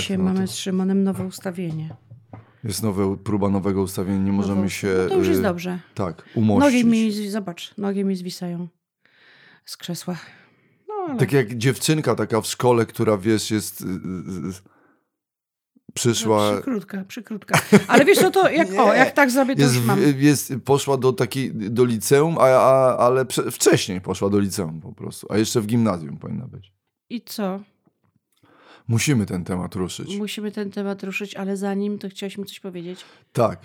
Dzisiaj no mamy to- z Szymonem nowe ustawienie. Jest nowe, próba nowego ustawienia, nie możemy Nowe- się... No to już jest y, dobrze. Tak, umościć. Nogi mi, zobacz, nogi mi zwisają z krzesła. No, ale Tak jak dziewczynka taka w szkole, która wiesz, jest... y, y, Przyszła... No, przykrótka, przykrótka. Ale wiesz co, to jak, o, jak tak zrobię, to Jest, już mam. jest, poszła do takiej, do liceum, a, a, ale wcześniej poszła do liceum po prostu. A jeszcze w gimnazjum powinna być. I co? Musimy ten temat ruszyć. Musimy ten temat ruszyć, ale zanim to chciałeś mi coś powiedzieć. Tak.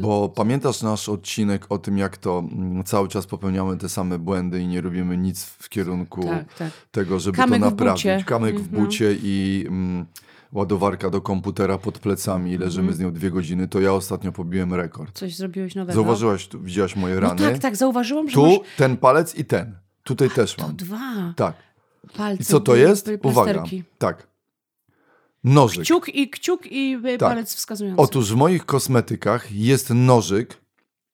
Bo pamiętasz nasz odcinek o tym, jak to mm, cały czas popełniamy te same błędy i nie robimy nic w kierunku Tak, tak. tego, żeby Kamyk to w naprawić. bucie. Kamyk w Mhm. bucie i mm, ładowarka do komputera pod plecami i leżymy Mhm. z nią dwie godziny. To ja ostatnio pobiłem rekord. Coś zrobiłeś nowego. Zauważyłaś, tu, widziałaś moje No rany? tak, tak, zauważyłam, że Tu masz ten palec i ten. Tutaj też to mam. dwa Tak. palce. I co to jest? Uwaga. Tak. Nożyk. Kciuk i, kciuk i y, Tak. palec wskazujący. Otóż w moich kosmetykach jest nożyk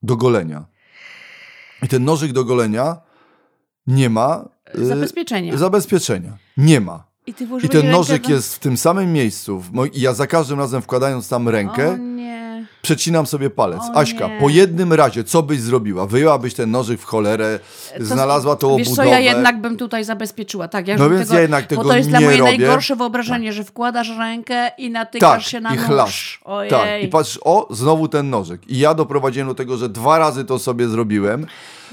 do golenia. I ten nożyk do golenia nie ma y, Zabezpieczenia. zabezpieczenia. Nie ma. I I ten nożyk jest w tym samym miejscu. I ja za każdym razem wkładając tam O rękę, nie. Przecinam sobie palec. O Aśka, nie. po jednym razie, co byś zrobiła? Wyjęłabyś ten nożyk w cholerę, To- znalazła tą Wiesz obudowę. co, ja jednak bym tutaj zabezpieczyła. Tak, ja No więc tego, ja jednak tego Bo to jest dla nie moje robię. najgorsze wyobrażenie, że wkładasz rękę i natykasz Tak, się na i chlasz. Ojej. Tak, i patrz, o, znowu ten nożyk. I ja doprowadziłem do tego, że dwa razy to sobie zrobiłem.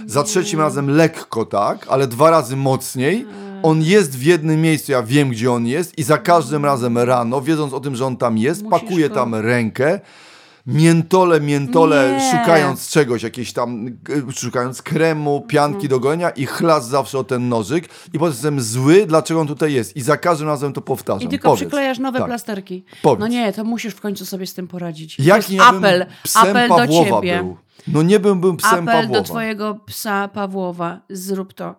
Za trzecim razem lekko tak, ale dwa razy mocniej. On jest w jednym miejscu, ja wiem, gdzie on jest i za każdym razem rano, wiedząc o tym, że on tam jest, Musisz pakuję go- tam rękę, miętole, miętole, Nie. szukając czegoś, jakieś tam, y, szukając kremu, pianki Mhm. do golenia i chlas zawsze o ten nożyk i potem jestem zły, dlaczego on tutaj jest i za każdym razem to powtarzam. I tylko Powiedz. przyklejasz nowe Tak. plasterki. Powiedz. No nie, to musisz w końcu sobie z tym poradzić. Jaki jest ja apel, psem apel do Pawłowa ciebie. był? No nie bym był psem apel Pawłowa. do twojego psa Pawłowa. Zrób to.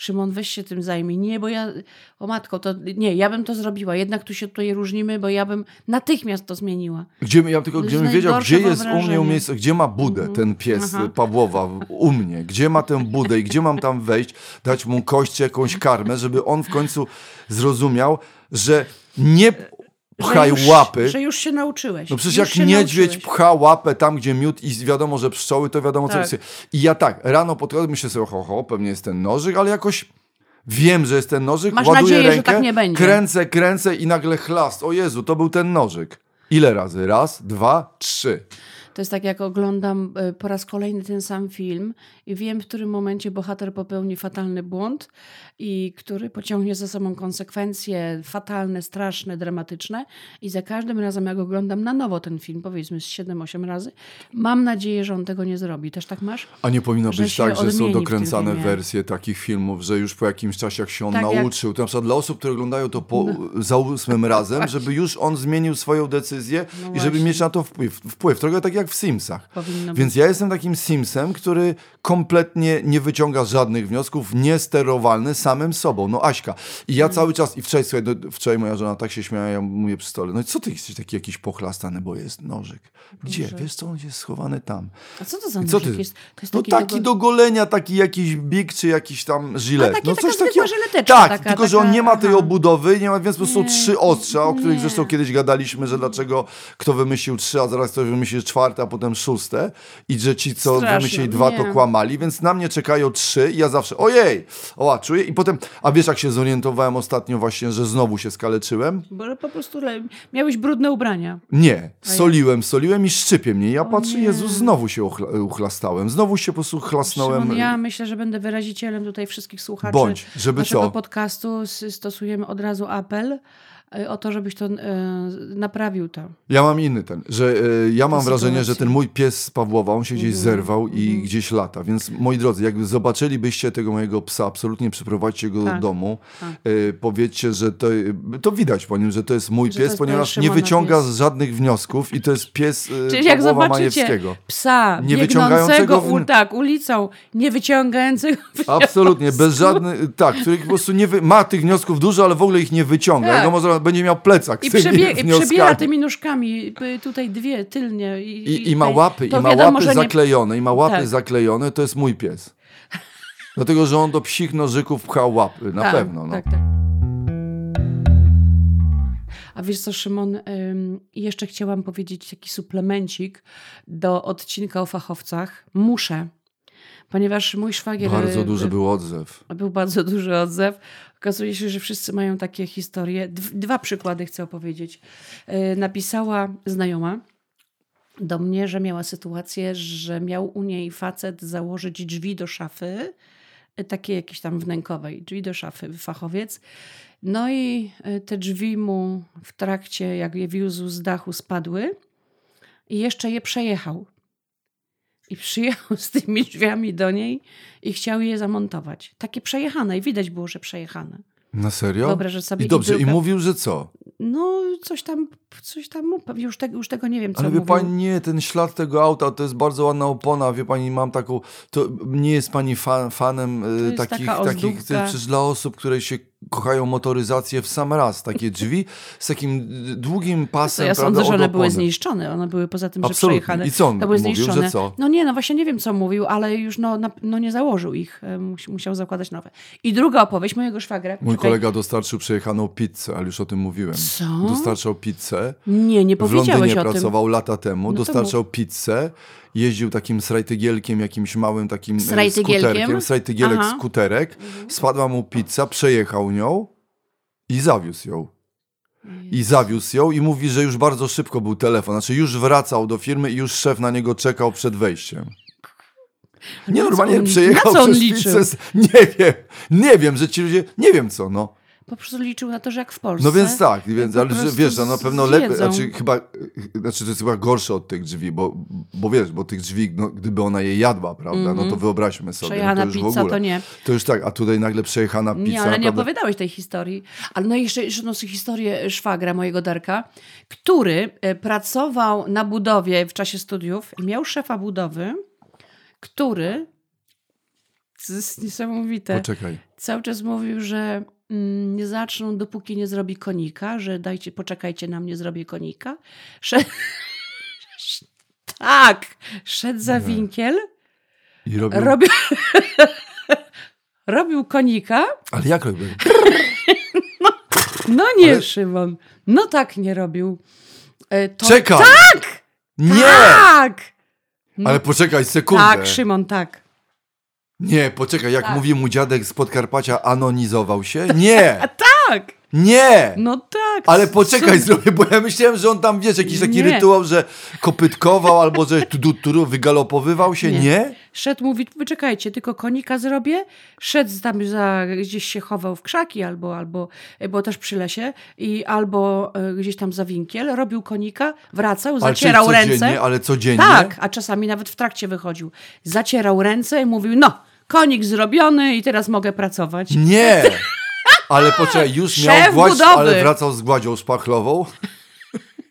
Szymon, weź się tym zajmij. Nie, bo ja... O matko, to... Nie, ja bym to zrobiła. Jednak tu się tutaj różnimy, bo ja bym natychmiast to zmieniła. Gdzie, ja tylko gdybym wiedział, gdzie jest u mnie miejsce, gdzie ma budę ten pies. Aha. Pawłowa u mnie, gdzie ma tę budę i gdzie mam tam wejść, dać mu kość, jakąś karmę, żeby on w końcu zrozumiał, że nie pchaj już, łapy. Że już się nauczyłeś. No przecież już jak niedźwiedź nauczyłeś. pcha łapę tam, gdzie miód i wiadomo, że pszczoły, to wiadomo, co Tak. jest. I ja tak, rano podchodzę, myślę sobie, ho, ho, pewnie jest ten nożyk, ale jakoś wiem, że jest ten nożyk, Masz ładuję nadzieję, że rękę, tak nie będzie. kręcę, kręcę i nagle chlast. O Jezu, to był ten nożyk. Ile razy? Raz, dwa, trzy. To jest tak, jak oglądam e, po raz kolejny ten sam film i wiem, w którym momencie bohater popełni fatalny błąd i który pociągnie za sobą konsekwencje fatalne, straszne, dramatyczne. I za każdym razem, jak oglądam na nowo ten film, powiedzmy z 7-8 razy, mam nadzieję, że on tego nie zrobi. Też tak masz? A nie powinno być tak, że są dokręcane wersje takich filmów, że już po jakimś czasie, jak się on Tak jak- nauczył, to na przykład dla osób, które oglądają to po, za ósmym razem, żeby już on zmienił swoją decyzję No i żeby właśnie. mieć na to wpływ. wpływ. Trochę tak jak w Simsach. Powinno Więc ja jestem takim Simsem, który kompletnie nie wyciąga żadnych wniosków, niesterowalny samym sobą. No Aśka. I ja cały czas, i wczoraj, słuchaj, no, wczoraj moja żona tak się śmiała, ja mówię przy stole, no i co ty jesteś taki jakiś pochlastany, bo jest nożyk. Gdzie? Boże. Wiesz co, on jest schowany tam. A co to za nożyk ty? jest? To jest No taki, taki tego- do golenia, taki jakiś big, czy jakiś tam żylet. A taki- no coś takiego. Tak, taka, tylko że on nie ma tej aha. obudowy, nie ma, więc po prostu Nie, trzy ostrza, o których nie. zresztą kiedyś gadaliśmy, że dlaczego kto wymyślił trzy, a zaraz ktoś wymyśli czwarte, a potem szóste i że ci, co Straszne, wymyślili dwa, to nie. kłamali, więc na mnie czekają trzy i ja zawsze, ojej, o, a czuję i potem, a wiesz jak się zorientowałem ostatnio właśnie, że znowu się skaleczyłem? Bo po prostu le- miałeś brudne ubrania. Nie, soliłem, soliłem i szczypie mnie. Ja patrzę, nie. Jezu, znowu się uchla- uchlastałem, znowu się po prostu chlasnąłem. Szymon, ja myślę, że będę wyrazicielem tutaj wszystkich słuchaczy Bądź, żeby naszego co? podcastu. Stosujemy od razu apel o to, żebyś to e, naprawił to. Ja mam inny ten, że e, ja mam wrażenie, że ten mój pies z Pawłowa, on się gdzieś Mhm, zerwał i gdzieś lata. Więc moi drodzy, jak zobaczylibyście tego mojego psa, absolutnie przyprowadźcie go Tak, do domu. tak. Powiedzcie, że to, to widać po nim, że to jest mój Że pies, ponieważ nie wyciąga pies. żadnych wniosków i to jest pies Czyli jak zobaczycie psa Nie wyciągającego u, w- tak, ulicą, nie wyciągającego Absolutnie, bez żadnych, tak, który po prostu nie wy, ma tych wniosków dużo, ale w ogóle ich nie wyciąga. Tak. I może będzie miał plecak i, przebie, i przebiera tymi nóżkami, y, tutaj dwie, tylnie. I, I, i ma łapy, i ma łapy nie- zaklejone, i ma łapy Tak. zaklejone, to jest mój pies. Dlatego, że on do psich nożyków pchał łapy, na tak, pewno. No. Tak, tak. A wiesz co, Szymon, ym, jeszcze chciałam powiedzieć taki suplemencik do odcinka o fachowcach. Muszę, ponieważ mój szwagier... Bardzo y, duży był odzew. Był bardzo duży odzew. Okazuje się, że wszyscy mają takie historie. Dw- Dwa przykłady chcę opowiedzieć. Yy, Napisała znajoma do mnie, że miała sytuację, że miał u niej facet założyć drzwi do szafy, y, takie jakieś tam wnękowej, drzwi do szafy, fachowiec. No i y, te drzwi mu w trakcie, jak je wiózł z dachu, spadły i jeszcze je przejechał. I przyjechał z tymi drzwiami do niej i chciał je zamontować. Takie przejechane i widać było, że przejechane. Na serio? Wyobrażasz sobie I dobrze, i druga- mówił, że co? No, coś tam, coś tam, już, te, już tego nie wiem, co Ale wie mówił. pani, nie, ten ślad tego auta to jest bardzo ładna opona, wie pani, mam taką, to nie jest pani fa, fanem y, jest takich, takich ozdóbka. przecież dla osób, które się kochają motoryzację w sam raz, takie drzwi z takim długim pasem, ja sądzę, że one były zniszczone. One były poza tym, że Absolutnie. przejechane. I co on to były mówił, że zniszczone. co? No nie, no właśnie nie wiem, co mówił, ale już no, na, no nie założył ich. E, musi- Musiał zakładać nowe. I druga opowieść mojego szwagra. Mój Czekaj. kolega dostarczył przejechaną pizzę, ale już o tym mówiłem. Co? Dostarczał pizzę. Nie, nie W powiedziałeś Londynie o tym. pracował lata temu, No dostarczał pizzę, jeździł takim srajtygielkiem, jakimś małym takim e, Srajtygielkiem? skuterkiem, srajtygielek, Aha. skuterek, spadła mu pizza, przejechał nią i zawiózł ją. I zawiózł ją i mówi, że już bardzo szybko był telefon, znaczy już wracał do firmy i już szef na niego czekał przed wejściem. Nie, normalnie on- przejechał przez pizzę. Nie wiem, nie wiem, że ci ludzie, nie wiem co, no. Po prostu liczył na to, że jak w Polsce. No więc tak, więc, ale że, wiesz, no na pewno lepiej, znaczy chyba, znaczy to jest chyba gorsze od tych drzwi, bo, bo wiesz, bo tych drzwi, no, gdyby ona je jadła, prawda, no to wyobraźmy sobie, no Przejechana to już w pizza to nie. To już tak, a tutaj nagle przejechana pizza, Nie, ale nie opowiadałeś tej historii. Ale no jeszcze jeszcze jedną historię szwagra mojego Darka, który e, pracował na budowie w czasie studiów i miał szefa budowy, który to jest niesamowite. Poczekaj. Cały czas mówił, że mm, nie zaczną, dopóki nie zrobi konika, że dajcie, poczekajcie na mnie, zrobię konika. Szedł... tak! Szedł za winkiel, I robił, robił... robił konika, ale jak robił? No nie, Ale- Szymon. No tak nie robił. E, To... Czekaj! Tak! Nie! Tak! Ale poczekaj sekundę. Tak, Szymon, tak. Nie, poczekaj, jak Tak. mówi mu dziadek z Podkarpacia, anonizował się? Nie! Tak! Nie! No tak. Ale poczekaj, Co- zrobię, bo ja myślałem, że on tam, wiesz, jakiś taki Nie. rytuał, że kopytkował albo że tu, tu, tu, wygalopowywał się. Nie. Nie? Szedł, mówi, wyczekajcie, tylko konika zrobię. Szedł tam za, gdzieś się chował w krzaki albo, albo bo też przy lesie i albo e, gdzieś tam za winkiel, robił konika, wracał, Ale zacierał ręce. Ale codziennie? Tak, a czasami nawet w trakcie wychodził. Zacierał ręce i mówił, no, konik zrobiony i teraz mogę pracować. Nie! Ale poczekaj, już Szef miał gładź, budowy. ale wracał z gładzią szpachlową?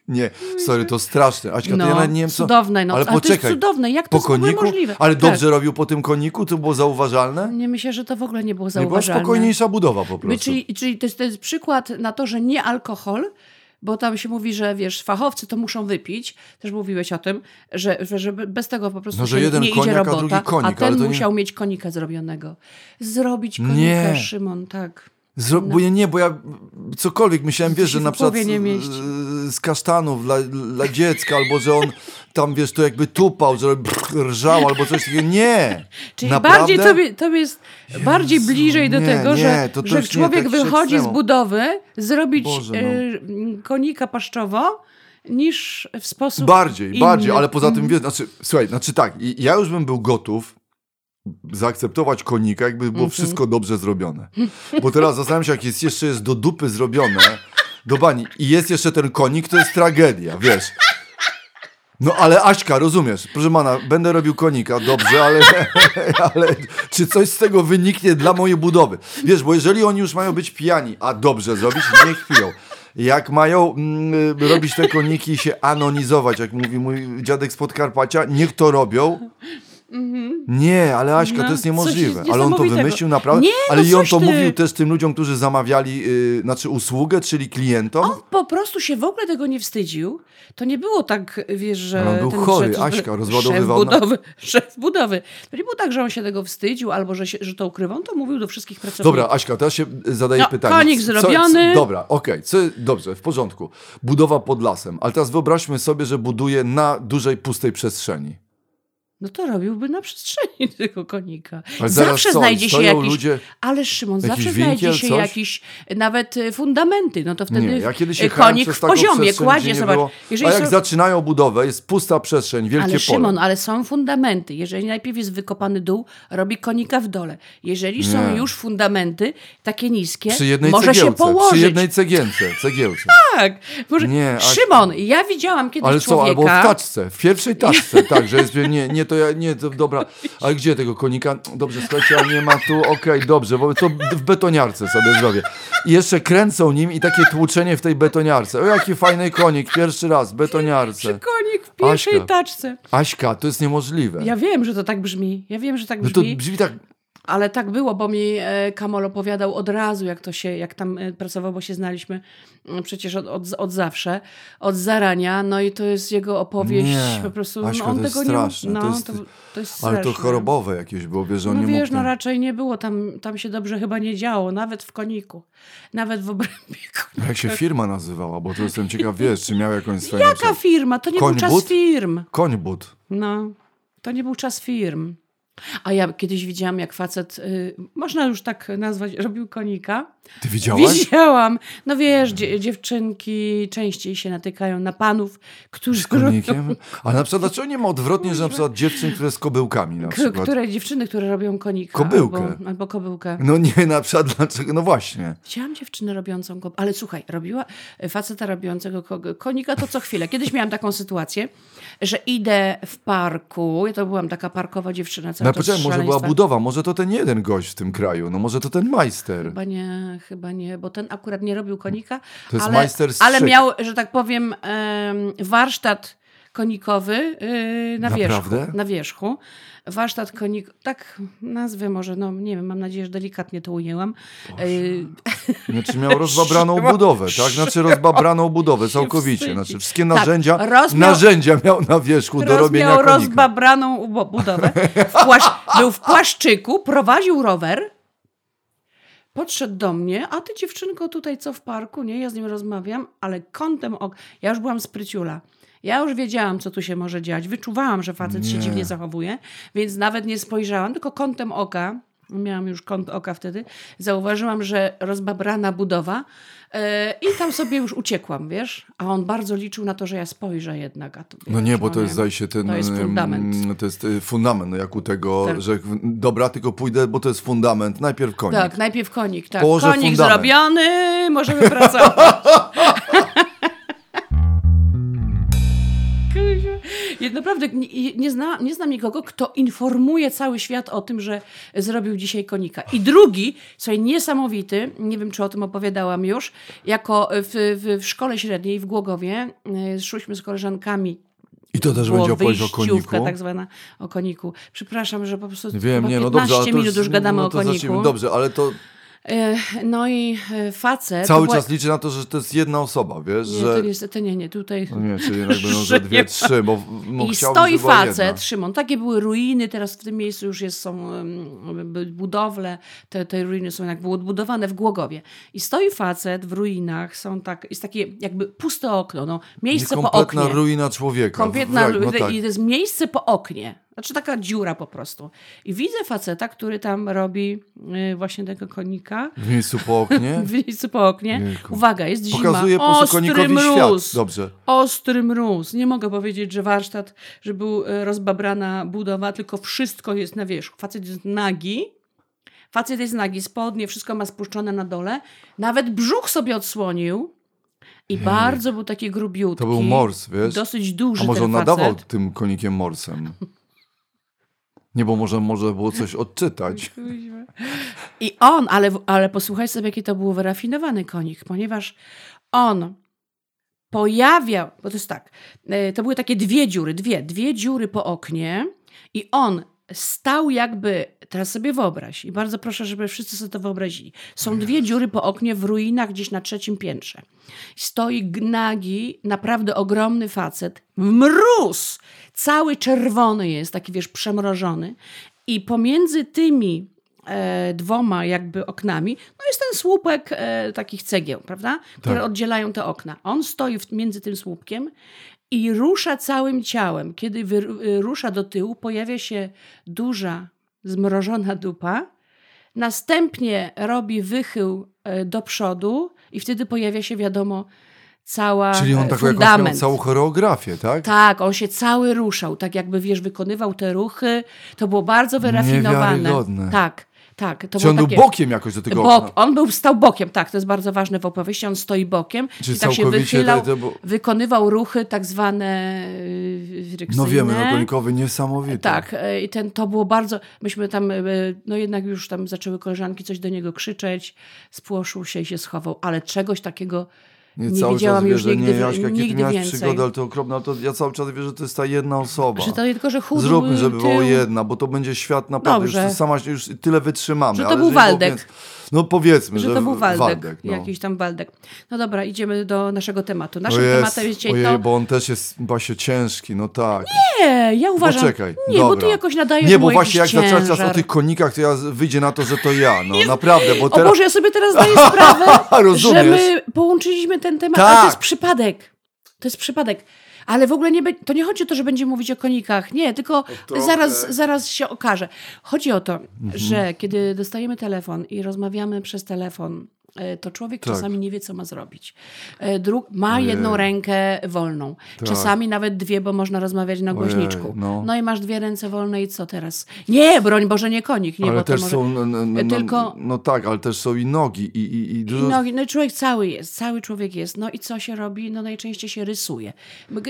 Nie, sorry, to straszne. Aśka, to ja No, nawet nie wiem co... cudowne, no. ale Ale to jest poczekaj, cudowne. Jak to po koniku? możliwe? Ale Tak. dobrze robił po tym koniku? To było zauważalne? Nie myślę, że to w ogóle nie było Nie była zauważalne. spokojniejsza budowa po My, prostu. czyli czyli to, jest, to jest przykład na to, że nie alkohol, bo tam się mówi, że wiesz, fachowcy to muszą wypić. Też mówiłeś o tym, że, że, bez tego po prostu No, że jeden nie idzie koniak, a robota. drugi konik, a ten to nie- musiał mieć konika zrobionego. Zrobić konika, Nie. Szymon, tak. Zro... Bo ja nie, bo ja cokolwiek myślałem, wiesz, że na przykład z, z kasztanów dla, dla dziecka, albo że on tam, wiesz, to jakby tupał, że rżał, albo coś takiego. Nie! Czyli Naprawdę? bardziej tobie, tobie jest bardziej Jezu, bliżej do nie, tego, nie, że, to- że już nie, człowiek tak wychodzi z budowy zrobić Boże, no. e, konika paszczowo niż w sposób Bardziej, inny. bardziej, ale poza tym, Mhm. wiesz, znaczy, słuchaj, znaczy tak, ja już bym był gotów zaakceptować konika, jakby było Mhm. wszystko dobrze zrobione. Bo teraz zastanawiam się, jak jest jeszcze jest do dupy zrobione, do bani, i jest jeszcze ten konik, to jest tragedia, wiesz. No ale Aśka, rozumiesz, proszę pana, będę robił konika, dobrze, ale, ale czy coś z tego wyniknie dla mojej budowy? Wiesz, bo jeżeli oni już mają być pijani, a dobrze zrobić, niech piją. Jak mają mm, robić te koniki i się anonizować, jak mówi mój dziadek z Podkarpacia, niech to robią. Nie, ale Aśka, No, to jest coś niemożliwe. Ale on to wymyślił naprawdę. Nie, ale no i on to ty. mówił też tym ludziom, którzy zamawiali, yy, znaczy usługę, czyli klientom. On po prostu się w ogóle tego nie wstydził. To nie było tak, wiesz, że. Ale on był ten chory, szef- Aśka, szef rozładowywał na- budowy, szef budowy. To nie było tak, że on się tego wstydził albo że, się, że to ukrywał. On to mówił do wszystkich pracowników. Dobra, Aśka, teraz się zadaje No, pytanie. konik Co- zrobiony. Co, dobra, okej, co dobrze, w porządku. Budowa pod lasem, ale teraz wyobraźmy sobie, że buduje na dużej, pustej przestrzeni. No to robiłby na przestrzeni tego konika. Ale zawsze znajdzie się jakiś. ludzie- Ale Szymon, jakiś zawsze winkiel, znajdzie się coś? jakiś nawet y, fundamenty. No to wtedy Nie, ja y, konik w poziomie kładzie, zobacz. było- Jeżeli A jak są... zaczynają budowę, jest pusta przestrzeń, wielkie Ale pole. Szymon, ale są fundamenty. Jeżeli najpierw jest wykopany dół, robi konika w dole. Jeżeli są Nie. już fundamenty takie niskie, może się cegiełce, położyć. przy jednej cegielce, cegiełce. Tak. Może... Nie, a- Szymon, ja widziałam kiedyś Ale co, człowieka... albo w taczce, w pierwszej taczce, tak, że jest, nie, nie, to ja, nie, to dobra, ale gdzie tego konika? Dobrze, słuchajcie, a nie ma tu, okej, dobrze, bo to w betoniarce sobie zrobię. I jeszcze kręcą nim i takie tłuczenie w tej betoniarce. O, jaki fajny konik, pierwszy raz, betoniarce. Konik w pierwszej Aśka. taczce. Aśka, to jest niemożliwe. Ja wiem, że to tak brzmi. Ja wiem, że tak No to brzmi. brzmi tak, Ale tak było, bo mi e, Kamol opowiadał od razu, jak to się, jak tam e, pracował, bo się znaliśmy mm, przecież od, od, od zawsze, od zarania. No i to jest jego opowieść Nie, po prostu. Aśka, no, on to jest tego straszne, nie to. No, jest- to, to jest ale to chorobowe jakieś było, wiesz, on No nie wiesz, mógł... no raczej nie było, tam, tam się dobrze chyba nie działo, nawet w koniku, nawet w obrębie konika. Jak się firma nazywała, bo to jestem ciekaw, wiesz, czy miał jakąś swoją... Jaka firma? To nie Koń był czas but? firm. Końbut. No, to nie był czas firm. A ja kiedyś widziałam, jak facet, y, można już tak nazwać, robił konika. Ty widziałaś? Widziałam. No wiesz, dzie dziewczynki częściej się natykają na panów, którzy Z konikiem? Ale na przykład dlaczego nie ma odwrotnie, że na przykład dziewczyn, które z kobyłkami na przykład? które dziewczyny, które robią konika. Kobyłkę. Albo, albo kobyłkę. No nie, na przykład dlaczego? No właśnie. Widziałam dziewczynę robiącą kobyłkę. Ale słuchaj, robiła faceta robiącego ko konika to co chwilę. Kiedyś miałam taką sytuację, że idę w parku, ja to byłam taka parkowa dziewczyna, No cały czas poczekaj, może była budowa, może to ten jeden gość w tym kraju, no może to ten majster. Chyba nie, chyba nie, bo ten akurat nie robił konika. To jest ale, ale miał, że tak powiem, em, warsztat konikowy yy, na wierzchu. Naprawdę? Na wierzchu. Warsztat konik, tak nazwę może, no nie wiem, mam nadzieję, że delikatnie to ujęłam. Yy, Znaczy miał rozbabraną budowę, tak? Znaczy rozbabraną budowę całkowicie. Znaczy wszystkie Tak, narzędzia, rozmiał- narzędzia miał na wierzchu do robienia miał konika. rozbabraną ubo- budowę. W płasz- był w płaszczyku, prowadził rower. Podszedł do mnie, a ty dziewczynko tutaj co w parku, nie? Ja z nim rozmawiam, ale kątem oka. Ja już byłam spryciula. Ja już wiedziałam, co tu się może dziać. Wyczuwałam, że facet się Nie. dziwnie zachowuje, więc nawet nie spojrzałam, tylko kątem oka, miałam już kąt oka wtedy, zauważyłam, że rozbabrana budowa i tam sobie już uciekłam, wiesz? A on bardzo liczył na to, że ja spojrzę jednak. A to, No nie, bo to nie. jest zdaje się ten... To jest fundament. To jest y, fundament, no jak u tego, Tak. że dobra, tylko pójdę, bo to jest fundament. Najpierw konik. Tak, najpierw konik. Tak. Położę konik fundament. zrobiony, możemy pracować. Ja naprawdę nie, nie, zna, nie znam nikogo, kto informuje cały świat o tym, że zrobił dzisiaj konika. I drugi, słuchaj, niesamowity, nie wiem, czy o tym opowiadałam już, jako w, w, w szkole średniej w Głogowie, y, szłyśmy z koleżankami I to też będzie opowieść o koniku? tak zwana o koniku. Przepraszam, że po prostu Wiem, nie, no 15 dobrze, ale minut już gadamy no o to koniku. zacznijmy. Dobrze, ale to E, No i e, facet. cały była- czas liczy na to, że to jest jedna osoba, wiesz, Nie, że... to niestety nie, nie, tutaj. No nie, czyli jednak będą Że dwie, trzy, bo no, I stoi facet, jedna. Szymon, takie były ruiny, teraz w tym miejscu już jest, są budowle, te, te ruiny są jakby odbudowane w Głogowie. I stoi facet w ruinach, są tak, jest takie jakby puste okno, no, miejsce po Kompletna oknie. ruina człowieka. Kompletna Tak, no ruina tak. i to jest miejsce po oknie. Znaczy taka dziura po prostu. I widzę faceta, który tam robi y, właśnie tego konika. W miejscu po oknie. W miejscu po oknie. Jejku. Uwaga, jest zima. Pokazuje Ostry mróz. świat. Dobrze. Ostry mróz. Nie mogę powiedzieć, że warsztat, że był e, rozbabrana budowa, tylko wszystko jest na wierzchu. Facet jest nagi. Facet jest nagi, spodnie, wszystko ma spuszczone na dole. Nawet brzuch sobie odsłonił. I bardzo był taki grubiutki. To był mors, wiesz? Dosyć duży A może on nadawał tym konikiem morsem? Nie, bo może, może było coś odczytać. I on, ale, ale posłuchaj sobie, jaki to był wyrafinowany konik, ponieważ on pojawiał, bo to jest tak, e, to były takie dwie dziury, dwie, dwie dziury po oknie i on stał jakby, teraz sobie wyobraź i bardzo proszę, żeby wszyscy sobie to wyobrazili. Są dwie dziury po oknie w ruinach gdzieś na trzecim piętrze. Stoi gnagi, naprawdę ogromny facet, mróz, cały czerwony jest, taki wiesz, przemrożony i pomiędzy tymi e, dwoma jakby oknami, no jest ten słupek e, takich cegieł, prawda? Które Tak. oddzielają te okna. On stoi w, między tym słupkiem i rusza całym ciałem. Kiedy wy, y, rusza do tyłu, pojawia się duża, zmrożona dupa. Następnie robi wychył e, do przodu i wtedy pojawia się, wiadomo, cała Czyli on e, taką jakąś fundament. całą choreografię, tak? Tak, on się cały ruszał, tak jakby, wiesz, wykonywał te ruchy. To było bardzo wyrafinowane. Niewiarygodne. Tak, tak. To Czy on był takie... bokiem jakoś do tego Bok, on był stał bokiem, tak, to jest bardzo ważne w opowieści. On stoi bokiem Czyli i tak się wychylał, wykonywał ruchy tak zwane yy, No frykcyjne. wiemy, no konikowy niesamowity. Tak, e, i ten, to było bardzo, myśmy tam, e, no jednak już tam zaczęły koleżanki coś do niego krzyczeć, spłoszył się i się schował, ale czegoś takiego nie, cały widziałam czas już wierzę, nigdy, nie, Jaśka, nigdy miałeś więcej. przygody, ale to okropne, ale to ja cały czas wierzę, że to jest ta jedna osoba. Że to tylko, że chudy Zróbmy, żeby tył. było jedna, bo to będzie świat naprawdę, Dobrze. już sama już tyle wytrzymamy. Że to ale był było Waldek. No powiedzmy, Że to był Waldek, no. jakiś tam Waldek. No dobra, idziemy do naszego tematu. Naszym O jest, tematem jest dzisiaj ojej, bo on też jest właśnie ciężki, no tak. Nie, ja uważam... Poczekaj, nie, bo dobra. ty jakoś nadajesz Nie, bo właśnie jak zaczęłaś teraz o tych konikach, to ja wyjdzie na to, że to ja, no naprawdę, bo O teraz... Boże, ja sobie teraz zdaję sprawę, że my połączyliśmy ten temat, Tak. ale to jest przypadek. To jest przypadek. Ale w ogóle nie, be- to nie chodzi o to, że będziemy mówić o konikach. Nie, tylko trochę. zaraz, zaraz się okaże. Chodzi o to, Mhm. że kiedy dostajemy telefon i rozmawiamy przez telefon, to człowiek Tak. czasami nie wie, co ma zrobić. E, Dru- ma Ojej. jedną rękę wolną. Tak. Czasami nawet dwie, bo można rozmawiać na Ojej, głośniczku. no. No. i masz dwie ręce wolne i co teraz? Nie, broń Boże, nie konik. Nie, ale bo też może... są, no, no, no, Tylko- no tak, ale też są i nogi i, i, i I dużo... nogi, no człowiek cały jest, cały człowiek jest. No i co się robi? No najczęściej się rysuje.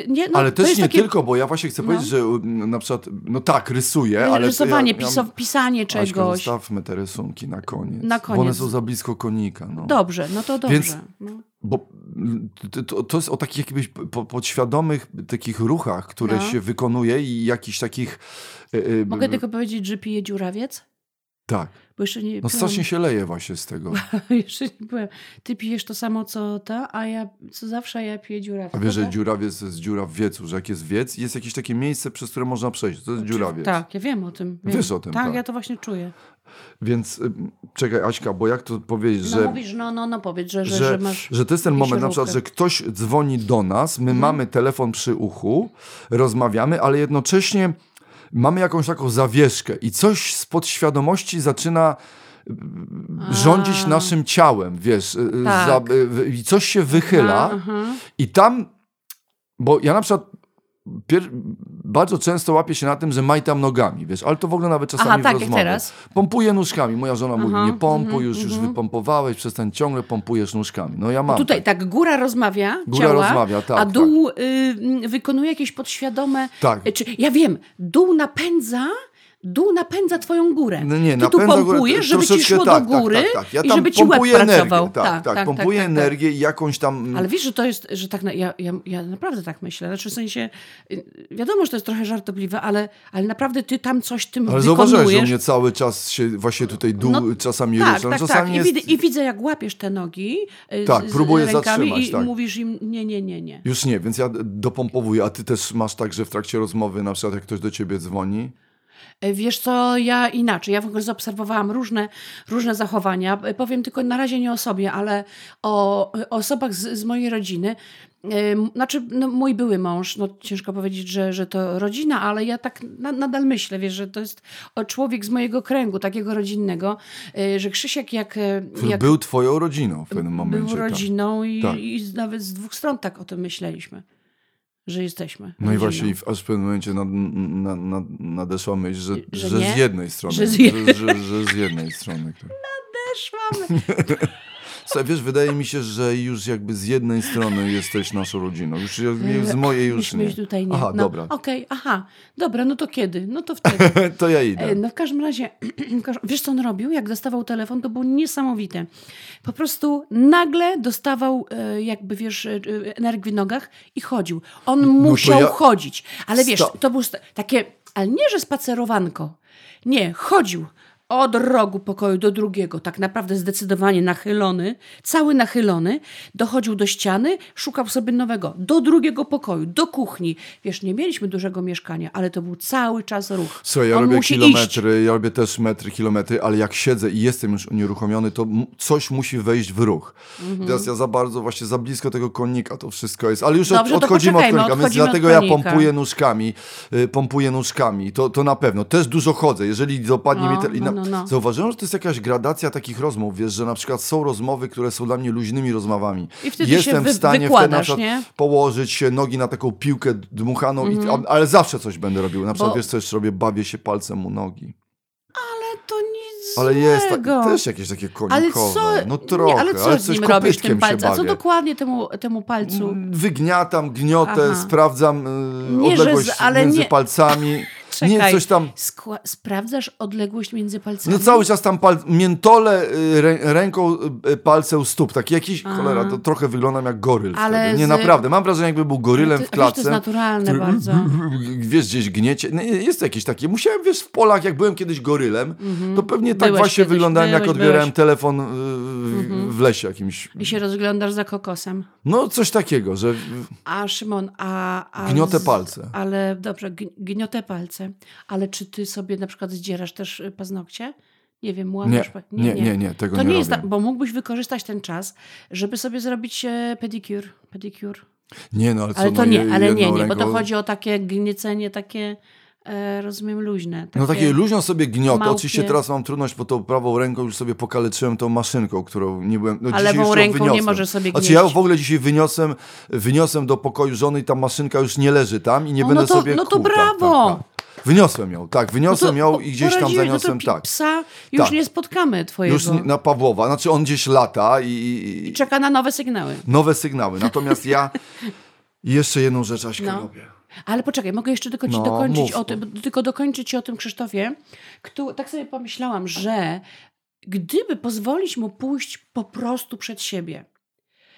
Nie, no, ale to też jest nie takie tylko, bo ja właśnie chcę powiedzieć, że na przykład, no tak, rysuję, ale... rysowanie, ja, ja, pisanie Aśka, czegoś. zostawmy te rysunki na koniec. Na Bo one koniec. są za blisko konika. No. Dobrze, no to dobrze. Więc- no. Bo to- to, jest o takich jakiegoś po, podświadomych takich ruchach, które No. się wykonuje i jakichś takich... y, y, Mogę tylko powiedzieć, że pije dziurawiec? Tak. Bo jeszcze nie No strasznie się leje właśnie z tego. jeszcze nie byłem. Ty pijesz to samo co ta, a ja co zawsze ja piję dziurawiec. A wiesz, że dziurawiec jest dziura w wiecu, że jak jest wiec, jest jakieś takie miejsce, przez które można przejść. To jest dziurawiec. Tak, ja wiem o tym. Wiem. Wiesz o tym, Tak, tak. ja to właśnie czuję. Więc y, czekaj, Aśka, bo jak to powiedzieć, No że... mówisz, no, no, no powiedz, że, że, że, że masz... że to jest ten moment, na przykład, że żarówkę. ktoś dzwoni do nas, my mamy telefon przy uchu, rozmawiamy, ale jednocześnie mamy jakąś taką zawieszkę i coś z podświadomości zaczyna y, rządzić A. naszym ciałem, wiesz, y, Tak. za, i coś się wychyla Aha. i tam, bo ja na przykład pier- bardzo często łapię się na tym, że majtam nogami, wiesz, ale to w ogóle nawet czasami Aha, w tak, jak rozmowie. teraz. Pompuję nóżkami. Moja żona mówi, Aha, nie pompuj, mhm, już, już mhm. wypompowałeś, przestań ciągle pompujesz nóżkami. No ja mam. Tutaj tak. tak, góra rozmawia, Góra ciała, rozmawia, tak, a tak. dół y, wykonuje jakieś podświadome... Tak. Czy, ja wiem, dół napędza... Dół napędza twoją górę. No nie, Ty tu napędza górę, pompujesz, żeby ci szło tak, do góry tak, tak, tak. Ja i żeby ci łeb pompuję energię, pracował. Tak, tak, pompuję tak. energię i jakąś tam... Ale wiesz, że to jest, że tak, ja, ja, ja naprawdę tak myślę. Znaczy w sensie, y, wiadomo, że to jest trochę żartobliwe, ale, ale naprawdę ty tam coś tym Ale zauważyłeś, że mnie cały czas się właśnie tutaj dół No, czasami tak, rusza. tak, czasami tak. I, jest... I widzę, jak łapiesz te nogi y, Tak, z, próbuję z zatrzymać, i tak. mówisz im nie, nie, nie, nie. Już nie, więc ja dopompowuję, a ty też masz tak, że w trakcie rozmowy, na przykład jak ktoś do ciebie dzwoni, Wiesz co, ja inaczej. Ja w ogóle zaobserwowałam różne, różne zachowania. E, Powiem tylko na razie nie o sobie, ale o, o osobach z, z mojej rodziny. Znaczy, no, mój były mąż, no ciężko powiedzieć, że, że to rodzina, ale ja tak na, nadal myślę, wiesz, że to jest człowiek z mojego kręgu, takiego rodzinnego, y, że Krzysiek jak, który jak był twoją rodziną w pewnym momencie. był tak. rodziną i, Tak. i nawet z dwóch stron tak o tym myśleliśmy, że jesteśmy No i właśnie w, w pewnym momencie nad, nad, nad, nadeszła myśl, że, Że że, z jednej strony. Że z je- że, z jednej strony. Szłamy. Słuchaj, wiesz, wydaje mi się, że już jakby z jednej strony jesteś naszą rodziną. Już z mojej już nie. tutaj nie. Aha, no, dobra. Okej, aha. Dobra, no to kiedy? No to wtedy. to ja idę. E, No w każdym razie, wiesz co on robił? Jak dostawał telefon, to było niesamowite. Po prostu nagle dostawał e, jakby, wiesz, e, e, energii w nogach i chodził. On musiał No ja- chodzić. Ale wiesz, Sto- to było takie, ale nie, że spacerowanko. Nie, chodził. Od rogu pokoju do drugiego, tak naprawdę zdecydowanie nachylony, cały nachylony, dochodził do ściany, szukał sobie nowego, do drugiego pokoju, do kuchni. Wiesz, nie mieliśmy dużego mieszkania, ale to był cały czas ruch. Słuchaj, ja On robię kilometry, Iść. ja robię też metry, kilometry, ale jak siedzę i jestem już unieruchomiony, to coś musi wejść w ruch. Mhm. Teraz ja za bardzo, właśnie za blisko tego konika to wszystko jest. Ale już Dobrze, od, odchodzimy od konika, więc odchodzimy dlatego ja pompuję nóżkami. y, Pompuję nóżkami, to, to na pewno. Też dużo chodzę. Jeżeli dopadnie No, mnie... Te, no, no. Zauważyłem, że to jest jakaś gradacja takich rozmów, wiesz, że na przykład są rozmowy, które są dla mnie luźnymi rozmowami. I wtedy Jestem się wy- w stanie wtedy na przykład położyć się, nogi na taką piłkę dmuchaną, i, a- ale zawsze coś będę robił. Na przykład, Mhm. Bo- wiesz co jeszcze robię? Bawię się palcem u nogi. To nic Ale jest złego. też jakieś takie konikowe. Ale co, no trochę, nie, ale co z coś nim robisz tym palcem? A co dokładnie temu, temu palcu? Wygniatam, gniotę, Aha. sprawdzam y, Nie, odległość z- ale między nie- palcami. Nie, Czekaj. coś tam. Skła- sprawdzasz odległość między palcami? No cały czas tam pal miętole y, rę ręką y, palce u stóp. Tak jakiś, A. cholera, to trochę wyglądam jak goryl Ale wtedy. Nie, z- naprawdę. Mam wrażenie, jakby był gorylem Ty- w wiesz, To jest klatce. naturalne bardzo. Wiesz, gdzieś gniecie. No, jest jakieś takie. Musiałem, wiesz, w polach, jak byłem kiedyś gorylem, to pewnie tak Mhm. Byłeś właśnie kiedyś, wyglądałem, jak byłeś, odbierałem byłeś. Mhm. telefon y, w, w lesie jakimś. I się rozglądasz za kokosem. No, coś takiego, że A Szymon, a... a Gniotę z- palce. Ale dobrze, gn- gniotę palce. Ale czy ty sobie na przykład zdzierasz też y, paznokcie? Nie wiem, nie, łamiesz... pa- nie, nie, nie, tego To nie, nie jest robię. bo mógłbyś wykorzystać ten czas, żeby sobie zrobić pedicure. pedicure. Nie, no, ale co, Ale to no, nie, ale nie, nie, bo to ręką- chodzi o takie gniecenie, takie, rozumiem, luźne. No takie luźno sobie gniotę. małpie. Oczywiście teraz mam trudność, bo tą prawą ręką już sobie pokaleczyłem tą maszynką, którą nie byłem... No, A lewą ręką nie wyniosłem. możesz sobie Znaczy gnieść. ja w ogóle dzisiaj wyniosłem, wyniosłem do pokoju żony i ta maszynka już nie leży tam i nie będę no to- sobie no to kłuł. Tak, brawo! Tak, tak. Wyniosłem ją, tak, wyniosłem ją i gdzieś tam poradziłeś, zaniosłem, no tak. psa już Tak. nie spotkamy twojego. Już nie- na Pawłowa, znaczy on gdzieś lata i, i, I i czeka na nowe sygnały. nowe sygnały. Natomiast ja jeszcze jedną rzecz Aśka No. robię. Ale poczekaj, mogę jeszcze tylko ci No, dokończyć mów, o tym, tylko dokończyć ci o tym Krzysztofie. Kto, tak sobie pomyślałam, że gdyby pozwolić mu pójść po prostu przed siebie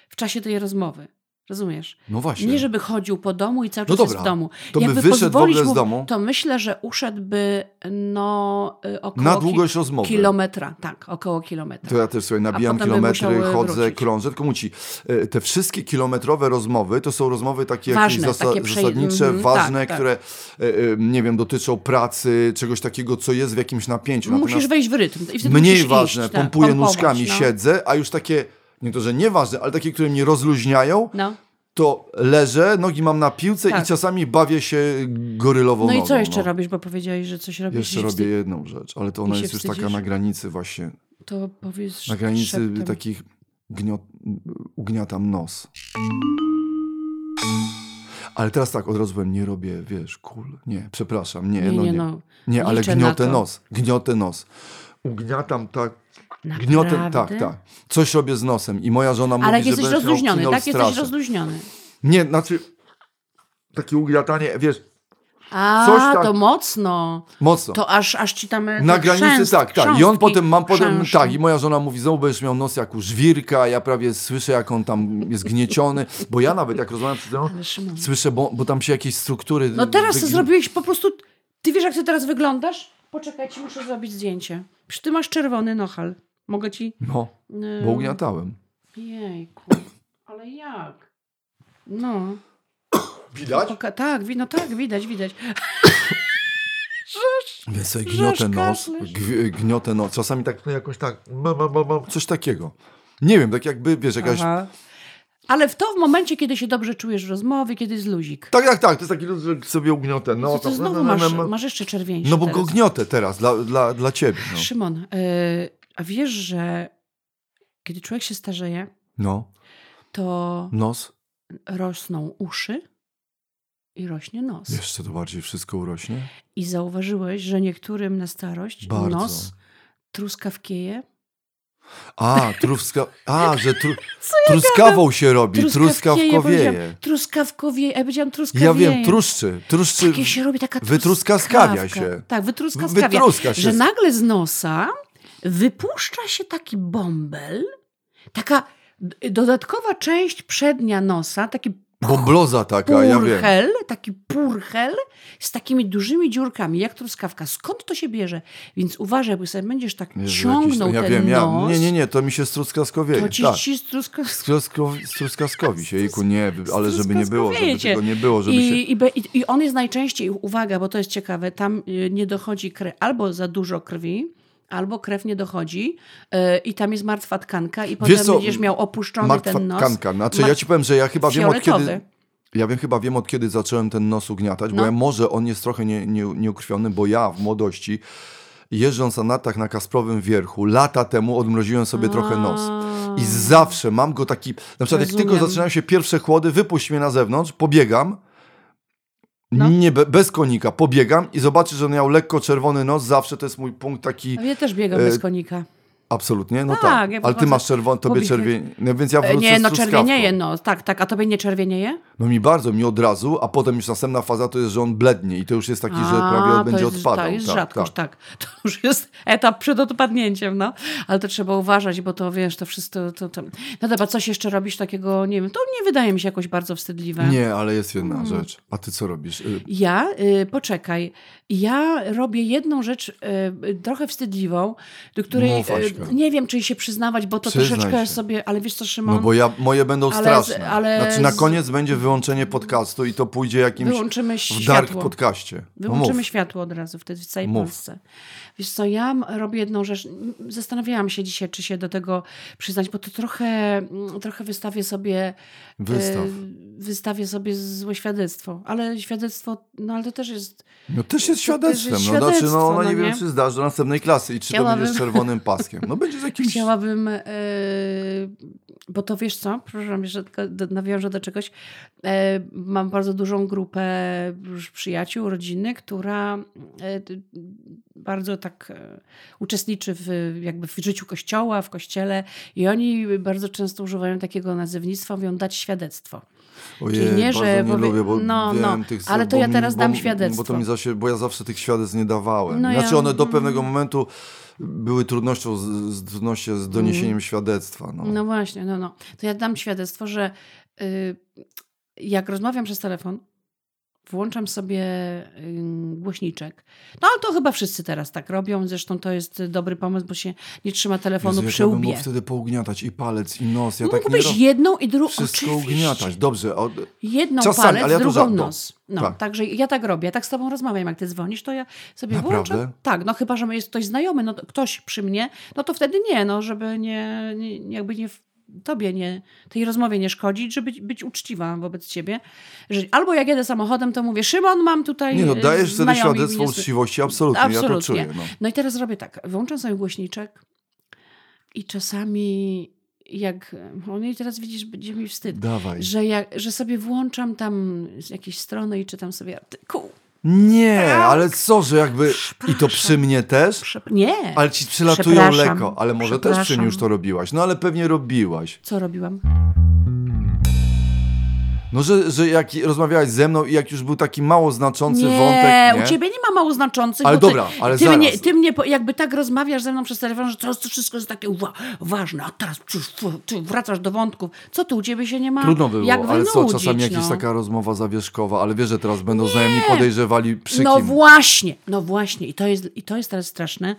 w czasie tej rozmowy, rozumiesz? No właśnie. Nie, żeby chodził po domu i cały No czas dobra. jest w domu. To by Jakby wyszedł w ogóle z mu, domu? To myślę, że uszedłby no y, około Na ki- długość rozmowy. kilometra. Tak, około kilometra. To ja też sobie nabijam kilometry, chodzę, wrócić. krążę. Tylko muci, e, te wszystkie kilometrowe rozmowy to są rozmowy takie Ważne, jakieś zasa- takie zasadnicze, mhm, ważne, tak, tak. które e, nie wiem, dotyczą pracy, czegoś takiego, co jest w jakimś napięciu. Musisz Natomiast wejść w rytm. Mniej musisz ważne, iść, tak, pompuję pompować, nóżkami, no. siedzę, a już takie, nie to, że nieważne, ale takie, które mnie rozluźniają, No. to leżę, nogi mam na piłce Tak. i czasami bawię się gorylową no i nogą. co jeszcze no. robisz, bo powiedziałeś, że coś robisz Jeszcze i robię jedną rzecz, ale to ona I jest już taka wstydzisz? na granicy właśnie To powiedz na granicy szeptem. takich gniot, ugniatam nos. Ale teraz tak, od razu powiem, nie robię, wiesz, kul. Nie, przepraszam, nie, Nie, no nie, nie. no. Nie, ale gniotę nos, gniotę nos. Ugniatam tak, gniotę, tak, Naprawdę? tak. Coś robię z nosem i moja żona mówi, Ale że jesteś miał rozluźniony, tak? Jesteś straszny. rozluźniony. Nie, znaczy, takie ugniatanie, wiesz, A, Coś tak- to mocno. mocno. To aż, aż ci tam e, Na te granicy chrzęst- tak, tak. I on potem, mam potem, tak, i moja żona mówi, znowu będziesz miał nos jak u żwirka, ja prawie słyszę, jak on tam jest gnieciony, bo ja nawet, jak rozmawiam z nią, słyszę, bo, bo tam się jakieś struktury... No teraz to wygn- zrobiłeś po prostu... Ty wiesz, jak ty teraz wyglądasz? Poczekaj, ci muszę zrobić zdjęcie. Przecież ty masz czerwony nohal. Mogę ci... No, bo ugniatałem. Jejku. Ale jak? No. Widać? Poka- tak, wi- no tak, widać, widać. Więc sobie gniotę nos, gniotę nos, czasami tak, no jakoś tak, ma, ma, ma, ma, coś takiego. Nie wiem, tak jakby, wiesz, jakaś... Aha. Ale w to w momencie, kiedy się dobrze czujesz w rozmowie, kiedy jest luzik. Tak, tak, tak, to jest taki luz, że sobie ugniotę No, nos. to tam- znowu masz, masz jeszcze czerwieńsze No bo go teraz. gniotę teraz, dla, dla, dla ciebie. No. Szymon, y, a wiesz, że kiedy człowiek się starzeje, no, to nos, rosną uszy i rośnie nos. jeszcze to bardziej wszystko urośnie. I zauważyłeś, że niektórym na starość Bardzo. nos truskawkieje? A, truska... A, że tru... truskawą się robi, truskawkowieje. Ja truskawkowieje, ja powiedziałam truskawieje. Ja wiem, truszczy, truszczy. Takie się robi taka Wytruskawia się. Tak, wytruskawia. Wytruska się. Że nagle z nosa wypuszcza się taki bąbel, taka dodatkowa część przednia nosa, taki Bombloza taka, ja wiem. Purchel, taki purchel z takimi dużymi dziurkami, jak truskawka. Skąd to się bierze? Więc uważaj, bo sobie będziesz tak Jezu, ciągnął jakiś, ja ten wiem, nos. Ja, nie, nie, nie, to mi się struskawskowieje. To ci, tak. ci struska... struskawkowi się, jejku, nie, ale żeby nie było, żeby tego nie było, żeby I, się... I, I on jest najczęściej, uwaga, bo to jest ciekawe, tam y, nie dochodzi krew, albo za dużo krwi, albo krew nie dochodzi yy, i tam jest martwa tkanka i potem co, będziesz miał opuszczony martwa ten nos. tkanka. Znaczy ja ci powiem, że ja chyba wiem od kiedy... Ja wiem, chyba wiem od kiedy zacząłem ten nos ugniatać, no. bo ja może on jest trochę nie, nie, nieukrwiony, bo ja w młodości jeżdżąc na nartach na Kasprowym Wierchu, lata temu odmroziłem sobie A. trochę nos. I zawsze mam go taki, na przykład Rozumiem. jak tylko zaczynają się pierwsze chłody, wypuść mnie na zewnątrz, pobiegam, no. Nie, bez konika. Pobiegam i zobaczę, że on miał lekko czerwony nos. Zawsze to jest mój punkt taki. A ja też biegam e, bez konika. Absolutnie, no tak. tak. Ja Ale ty masz czerwony, tobie czerwienie, no więc ja e, Nie, no czerwienieje, no tak, tak. A tobie nie czerwienieje? No mi bardzo, mi od razu, a potem już następna faza to jest, że on blednie i to już jest taki, a, że prawie będzie jest, odpadał. To jest tak, rzadkość, tak. tak. To już jest etap przed odpadnięciem, no. Ale to trzeba uważać, bo to wiesz, to wszystko... To, to... No dobra, coś jeszcze robisz takiego, nie wiem, to nie wydaje mi się jakoś bardzo wstydliwe. Nie, ale jest jedna hmm. rzecz. A ty co robisz? Y- ja? Y, poczekaj. Ja robię jedną rzecz y, trochę wstydliwą, do której y, nie wiem, czy się przyznawać, bo to Przyznaj troszeczkę się. sobie, ale wiesz co, Szymon? No bo ja, moje będą ale straszne. ale znaczy na koniec będzie wyłączenie podcastu i to pójdzie jakimś Wyłączymy w dark podcaście. No Wyłączymy światło od razu wtedy w całej mów. Polsce. Wiesz co, ja robię jedną rzecz, zastanawiałam się dzisiaj, czy się do tego przyznać, bo to trochę, trochę wystawię sobie Wystaw. Y, wystawię sobie złe świadectwo, ale świadectwo, no ale to też jest... No też jest świadectwem, jest no, znaczy, no, no, nie, wiem, czy zdarzy do następnej klasy i czy Chciałabym... to będzie z czerwonym paskiem. No będzie z jakimś... Chciałabym, yy, bo to wiesz co, przepraszam, że nawiążę do czegoś, yy, mam bardzo dużą grupę przyjaciół, rodziny, która yy, bardzo tak uczestniczy w, jakby w życiu kościoła, w kościele i oni bardzo często używają takiego nazewnictwa, mówią dać świadectwo. Ojej, Czyli nie, że nie lubię, bo no, no, tych, ale to ja teraz dam świadectwo. Bo, to mi zasie, bo ja zawsze tych świadectw nie dawałem. No znaczy one do mm. pewnego momentu były trudnością z, z, trudnością z doniesieniem mm. świadectwa. No. no właśnie, no, no. To ja dam świadectwo, że y, jak rozmawiam przez telefon, włączam sobie głośniczek. No ale to chyba wszyscy teraz tak robią. Zresztą to jest dobry pomysł, bo się nie trzyma telefonu Jezu, przy łbie. mógł wtedy pougniatać i palec, i nos. Ja tak Mógłbyś nie jedną i drugą. Wszystko ugniatać. Dobrze. Od... Jedną Czasami, palec, ale ja drugą nos. No, tak. także ja tak robię. Ja tak z tobą rozmawiam, jak ty dzwonisz, to ja sobie Naprawdę? włączam. Tak, no chyba, że jest ktoś znajomy, no ktoś przy mnie, no to wtedy nie, no żeby nie, nie jakby nie tobie nie, tej rozmowie nie szkodzić, żeby być uczciwa wobec ciebie. Że albo jak jedę samochodem, to mówię, Szymon, mam tutaj Nie no, dajesz wtedy świadectwo uczciwości, absolutnie, absolutnie, ja to czuję. No. no i teraz robię tak, wyłączam sobie głośniczek i czasami jak, on i teraz widzisz, będzie mi wstyd, Dawaj. Że, jak, że sobie włączam tam jakieś strony i czytam sobie artykuł nie, tak. ale co, że jakby. I to przy mnie też? Nie. Ale ci przylatują lekko. Ale może też przy już to robiłaś. No ale pewnie robiłaś. Co robiłam? No, że, że jak rozmawiałaś ze mną i jak już był taki mało znaczący nie, wątek. Nie, u ciebie nie ma mało znaczących. Ale dobra, ty, ale ty zaraz. Mnie, ty mnie jakby tak rozmawiasz ze mną przez telefon, że to, to wszystko jest takie wa ważne, a teraz ty wracasz do wątków. Co tu u ciebie się nie ma Trudno by było, jak ale co, czasami no. jakaś taka rozmowa zawieszkowa, ale wiesz, że teraz będą nie. znajomi podejrzewali przy No właśnie, no właśnie i to jest, i to jest teraz straszne.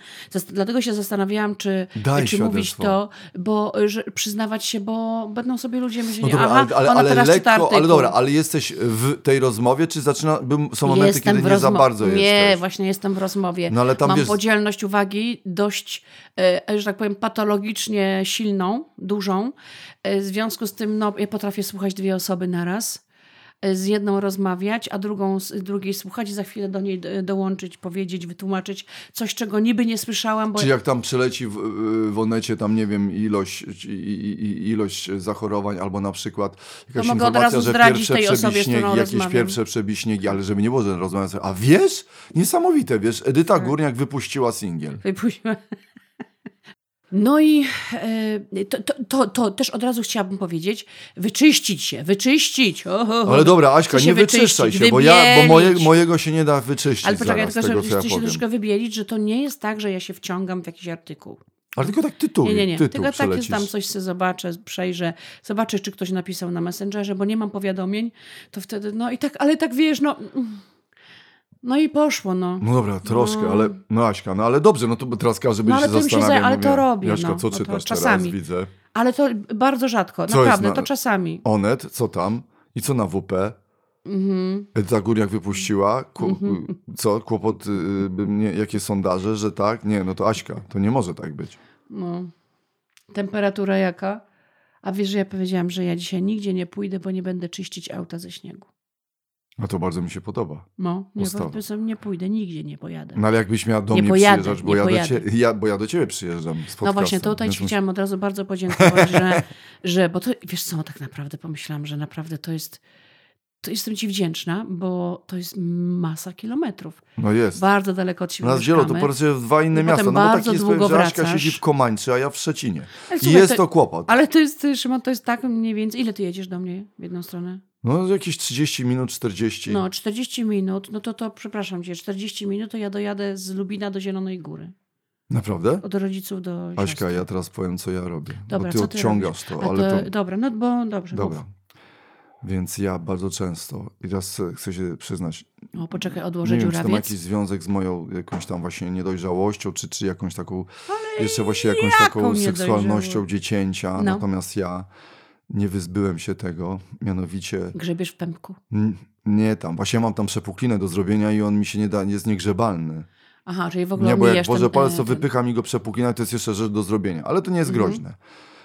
Dlatego się zastanawiałam, czy, Daj czy mówić to, bo że, przyznawać się, bo będą sobie ludzie myśleć, no dobra, aha, ale, ale, ona teraz lekko, Ale dobra, ale jesteś w tej rozmowie, czy zaczyna, są momenty, jestem kiedy nie za bardzo nie, jesteś? Nie, właśnie jestem w rozmowie. No, ale tam Mam wiesz... podzielność uwagi dość, e, że tak powiem, patologicznie silną, dużą. E, w związku z tym no, ja potrafię słuchać dwie osoby naraz z jedną rozmawiać, a drugą, drugiej słuchać i za chwilę do niej dołączyć, powiedzieć, wytłumaczyć coś, czego niby nie słyszałam. Bo... Czy jak tam przyleci w, w onecie tam, nie wiem, ilość, ilość zachorowań albo na przykład jakaś to informacja, że pierwsze tej osobie, jakieś rozmawiam. pierwsze przebiśniegi, ale żeby nie było, że rozmawiać. A wiesz? Niesamowite, wiesz, Edyta tak. Górniak wypuściła singiel. Wypuściła. No i e, to, to, to, to też od razu chciałabym powiedzieć, wyczyścić się, wyczyścić. O, o, o. Ale dobra, Aśka, nie wyczyszczaj się, bo ja, bo moje, mojego się nie da wyczyścić Ale poczekaj, tylko tego, że ja się powiem. troszkę wybielić, że to nie jest tak, że ja się wciągam w jakiś artykuł. Ale tylko tak tytuł, Nie, nie, nie. tytuł Tylko tak jest tam coś sobie zobaczę, przejrzę, zobaczę, czy ktoś napisał na Messengerze, bo nie mam powiadomień, to wtedy, no i tak, ale tak wiesz, no. No i poszło, no. No dobra, troszkę, No. ale no Aśka, no ale dobrze, no to teraz każdy będzie ale się się zastanawiał. zdaje- ale no to robię, Jaśka, no. co No czytasz czasami. teraz, widzę? Ale to bardzo rzadko, Co naprawdę, na- to czasami. Onet, co tam? I co na WP? Mhm. Edyta Górniak wypuściła? Ku, Co? Kłopot, y, mnie, jakie sondaże, że tak? Nie, no to Aśka, to nie może tak być. No. Temperatura jaka? A wiesz, że ja powiedziałam, że ja dzisiaj nigdzie nie pójdę, bo nie będę czyścić auta ze śniegu. A to bardzo mi się podoba. No, nie, po nie pójdę, nigdzie nie pojadę. No ale jakbyś miała do Nie mnie pojadę, przyjeżdżać, bo ja, do pojadę. ciebie, ja, bo ja do ciebie przyjeżdżam z podcastem. No właśnie, to tutaj ci chciałam od razu bardzo podziękować, że, że, bo to, wiesz co, tak naprawdę pomyślałam, że naprawdę to jest, to jestem ci wdzięczna, bo to jest masa kilometrów. No jest. Bardzo daleko od siebie Nas dzielą, to po prostu dwa inne miasta. No bo taki jest długo powiem, Aśka siedzi w Komańczy, a ja w Szczecinie. Słuchaj, jest to- to kłopot. Ale to jest, Szymon, to jest tak mniej więcej, ile ty jedziesz do mnie w jedną stronę? No jakieś 30 minut, 40. No, 40 minut, no to to, przepraszam cię, 40 minut to ja dojadę z Lubina do Zielonej Góry. Naprawdę? Od rodziców do Aśka, siostry. ja teraz powiem, co ja robię. Dobra, bo ty co ty odciągasz robisz? to, A ale to... Dobra, no bo dobrze. Dobra. Mów. Więc ja bardzo często, i teraz chcę się przyznać, O, poczekaj, nie odłożę wiem, czy to ma dziurawiec. jakiś związek z moją jakąś tam właśnie niedojrzałością, czy, czy jakąś taką, jeszcze właśnie jakąś jaką taką seksualnością dziecięcia. No. Natomiast ja nie wyzbyłem się tego, mianowicie Grzebiesz w pępku. n- nie tam. Właśnie mam tam przepuklinę do zrobienia i on mi się nie da, jest niegrzebalny. Aha, czyli w ogóle Nie, bo jak włożę ten, palec, e, to ten- wypycha mi go przepuklina, to jest jeszcze rzecz do zrobienia. Ale to nie jest Mhm. groźne.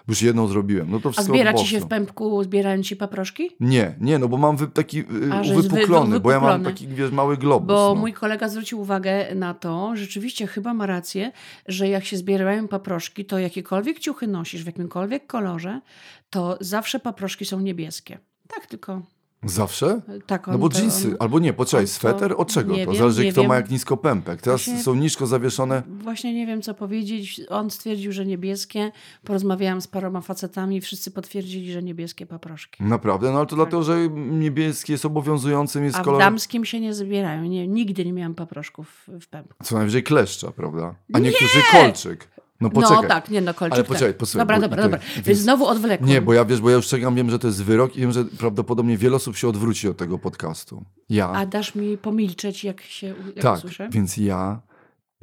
Bo już jedną zrobiłem. No to A wszystko zbiera od ci się w pępku, zbierają ci paproszki? Nie, nie, no bo mam wy, taki y, A, jest wy- wypuklony, bo ja mam taki wiesz, mały globus. Bo no. mój kolega zwrócił uwagę na to, rzeczywiście chyba ma rację, że jak się zbierają paproszki, to jakiekolwiek ciuchy nosisz, w jakimkolwiek kolorze, to zawsze paproszki są niebieskie. Tak, tylko Zawsze? tak on No bo to- dżinsy, on- albo nie, poczekaj, sweter od czego to? wiem, Zależy kto ma wiem. jak nisko pępek. Teraz Właśnie- są nisko zawieszone. Właśnie nie wiem, co powiedzieć. On stwierdził, że niebieskie. Porozmawiałam z paroma facetami i wszyscy potwierdzili, że niebieskie paproszki. Naprawdę, no ale to dlatego, że niebieski jest obowiązującym, jest Tak. A kolor damskim się nie zbierają. Nie, nigdy nie miałam paproszków w pępku. co najwyżej kleszcza, prawda? A niektórzy kolczyk. No poczekaj. No tak, nie no, kolczyk Ale tak. poczekaj, posłuchaj, Dobra, bo dobra, dobra. więc- Więc znowu odwlekłam. Nie, bo ja wiesz, bo ja już czekam, wiem, że to jest wyrok i wiem, że prawdopodobnie wiele osób się odwróci od tego podcastu. Ja. A dasz mi pomilczeć, jak się jak tak, słyszę? więc ja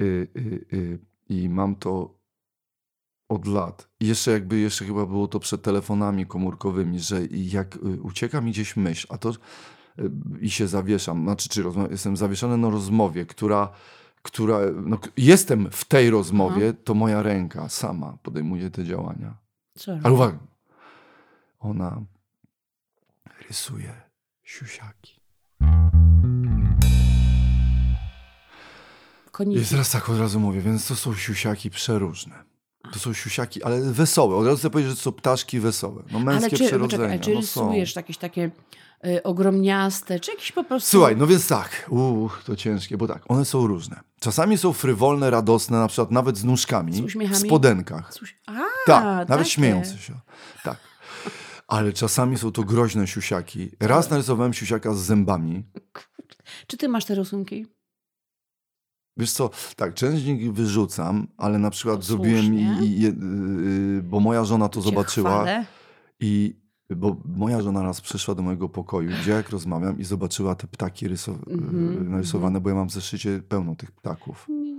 y, y, y, i mam to od lat. I jeszcze jakby, jeszcze chyba było to przed telefonami komórkowymi, że jak y, ucieka mi gdzieś myśl, a to y, i się zawieszam, znaczy czy rozma- jestem zawieszony na rozmowie, która, która no, jestem w tej rozmowie, to moja ręka sama podejmuje te działania. Co Ale uwaga, ona rysuje siusiaki. I Koniki. teraz tak od razu mówię, więc to są siusiaki przeróżne. To są siusiaki, ale wesołe. Od razu chcę powiedzieć, że to są ptaszki wesołe. No Ale męskie czy, przerodzenia. poczekaj, czy no są. rysujesz jakieś takie ogromniaste, czy jakieś po prostu... Słuchaj, no więc tak, uch, to ciężkie, bo tak, one są różne. Czasami są frywolne, radosne, na przykład nawet z nóżkami, Z w spodenkach. Coś... A, Tak, nawet takie. śmiejące się. Tak. Ale czasami są to groźne siusiaki. Raz narysowałem siusiaka z zębami. Czy ty masz te rysunki? Wiesz co, tak, część z nich wyrzucam, ale na przykład zrobiłem, i, słusznie. i, yy, bo moja żona to Cię zobaczyła chwalę. i bo moja żona raz przyszła do mojego pokoju, gdzie jak rozmawiam i zobaczyła te ptaki rysow- Mhm, narysowane, bo ja mam w zeszycie pełno tych ptaków. Nie.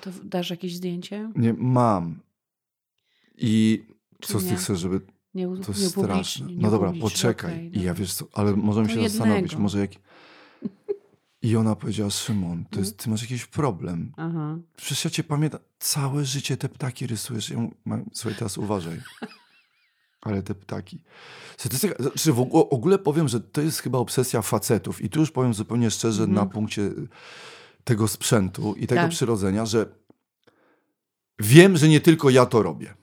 To dasz jakieś zdjęcie? Nie, mam. I Czy co z tych chcesz, żeby Nie, to nie straszne. upublicznij, nie No dobra, upublicznij, poczekaj. okej, I ja dobra. wiesz co, ale możemy To się jednego. zastanowić, może jak... I ona powiedziała, Szymon, to jest, ty masz jakiś problem. Aha. Przecież ja cię pamiętam, całe życie te ptaki rysujesz. Ja mówię, "Ma- Słuchaj, teraz uważaj. Ale te ptaki. Statystyka, znaczy w ogóle, powiem, że to jest chyba obsesja facetów. I tu już powiem zupełnie szczerze na punkcie tego sprzętu i tego Tak. przyrodzenia, że wiem, że nie tylko ja to robię.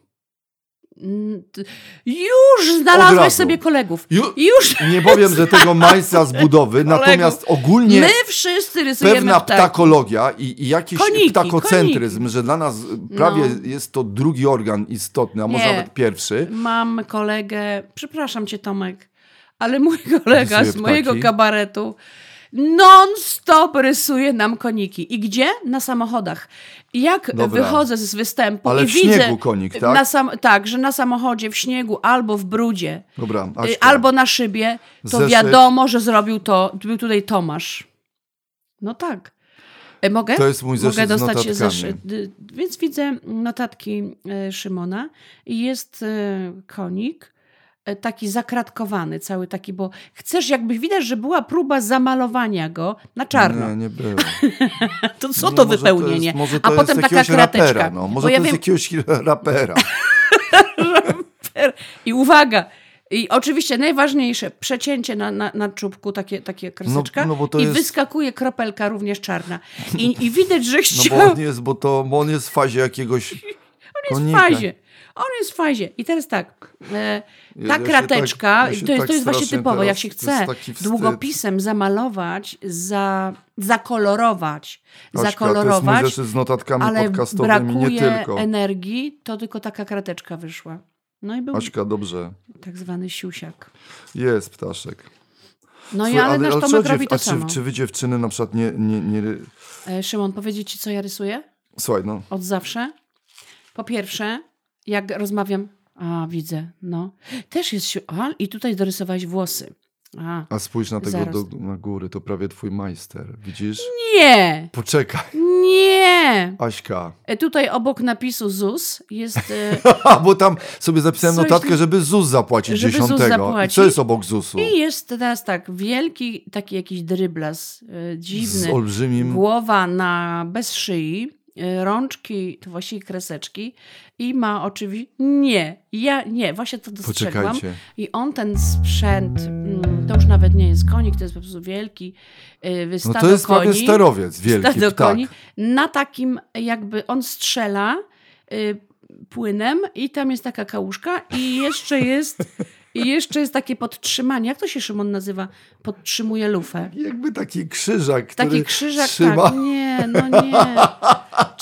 Już znalazłeś sobie kolegów. Ju- Już. Nie powiem, że tego majstra z budowy, natomiast ogólnie My wszyscy rysujemy pewna ptaki. ptakologia i, i jakiś Koniki, ptakocentryzm, że dla nas prawie No. jest to drugi organ istotny, a może Nie. nawet pierwszy. Mam kolegę, przepraszam cię Tomek, ale mój kolega Rysuje z mojego ptaki? kabaretu non-stop rysuje nam koniki. I gdzie? Na samochodach. Jak Dobra. wychodzę z występu Ale i w widzę... śniegu konik, tak? Sam, tak, że na samochodzie, w śniegu albo w brudzie, Dobra, y, Aśka, albo na szybie, to Zeszyt. wiadomo, że zrobił to, był tutaj Tomasz. No tak. E, Mogę? To jest mój zeszyt Mogę z dostać notatkami. zeszyt. Y, Więc widzę notatki e, Szymona i jest konik taki zakratkowany, cały taki, bo chcesz jakby widać, że była próba zamalowania go na czarno. Nie, nie było. To co Nie, to wypełnienie? jest, może to A jest potem taka krateczka. Rapera, no. Może bo ja to jest wiem, jakiegoś rapera. I uwaga! I oczywiście najważniejsze, przecięcie na, na, na czubku, takie, takie kreseczka. no bo to I jest- wyskakuje kropelka również czarna. I, i widać, że No chciał... bo on jest, bo to bo on jest w fazie jakiegoś On jest w konika. fazie. On jest w fazie. I teraz tak, e, ta ja krateczka, tak- ja to, jest, tak to jest właśnie typowo, jak się chce długopisem zamalować, za, zakolorować, Aśka, to jest zakolorować, z notatkami ale podcastowymi, nie brakuje tylko. energii, to tylko taka krateczka wyszła. No i był Aśka, dobrze. tak zwany siusiak. Jest ptaszek. No i Słuchaj, ale nasz co Tomek robi to a czy, samo. czy wy dziewczyny na przykład nie, nie, nie... E, Szymon, powiedzieć ci, co ja rysuję? Słuchaj, no. Od zawsze. Po pierwsze, jak rozmawiam, a widzę, no. Też jest, a i tutaj dorysowałeś włosy. A, A spójrz na tego do, na góry, to prawie twój majster. Widzisz? nie, Poczekaj, nie. Aśka. E, Tutaj obok napisu ZUS jest, e, bo tam sobie zapisałem Coś- notatkę, żeby ZUS zapłacić Żeby ZUS dziesiątego. I zapłacić. co jest obok ZUS-u? i jest teraz tak, wielki taki jakiś dryblas, e, Z dziwny, olbrzymim... głowa na, bez szyi, rączki, to właściwie kreseczki i ma oczywiście, nie, ja, nie, właśnie to dostrzegłam. Poczekajcie. I on ten sprzęt, mm, to już nawet nie jest konik, to jest po prostu wielki yy, No stado to jest koni. prawie sterowiec wielki, stado ptak. koni. Na takim jakby on strzela y, płynem i tam jest taka kałużka i jeszcze jest, i jeszcze jest takie podtrzymanie. Jak to się Szymon nazywa? Podtrzymuje lufę. Jakby taki krzyżak, który Taki krzyżak, trzyma tak. Nie, no nie.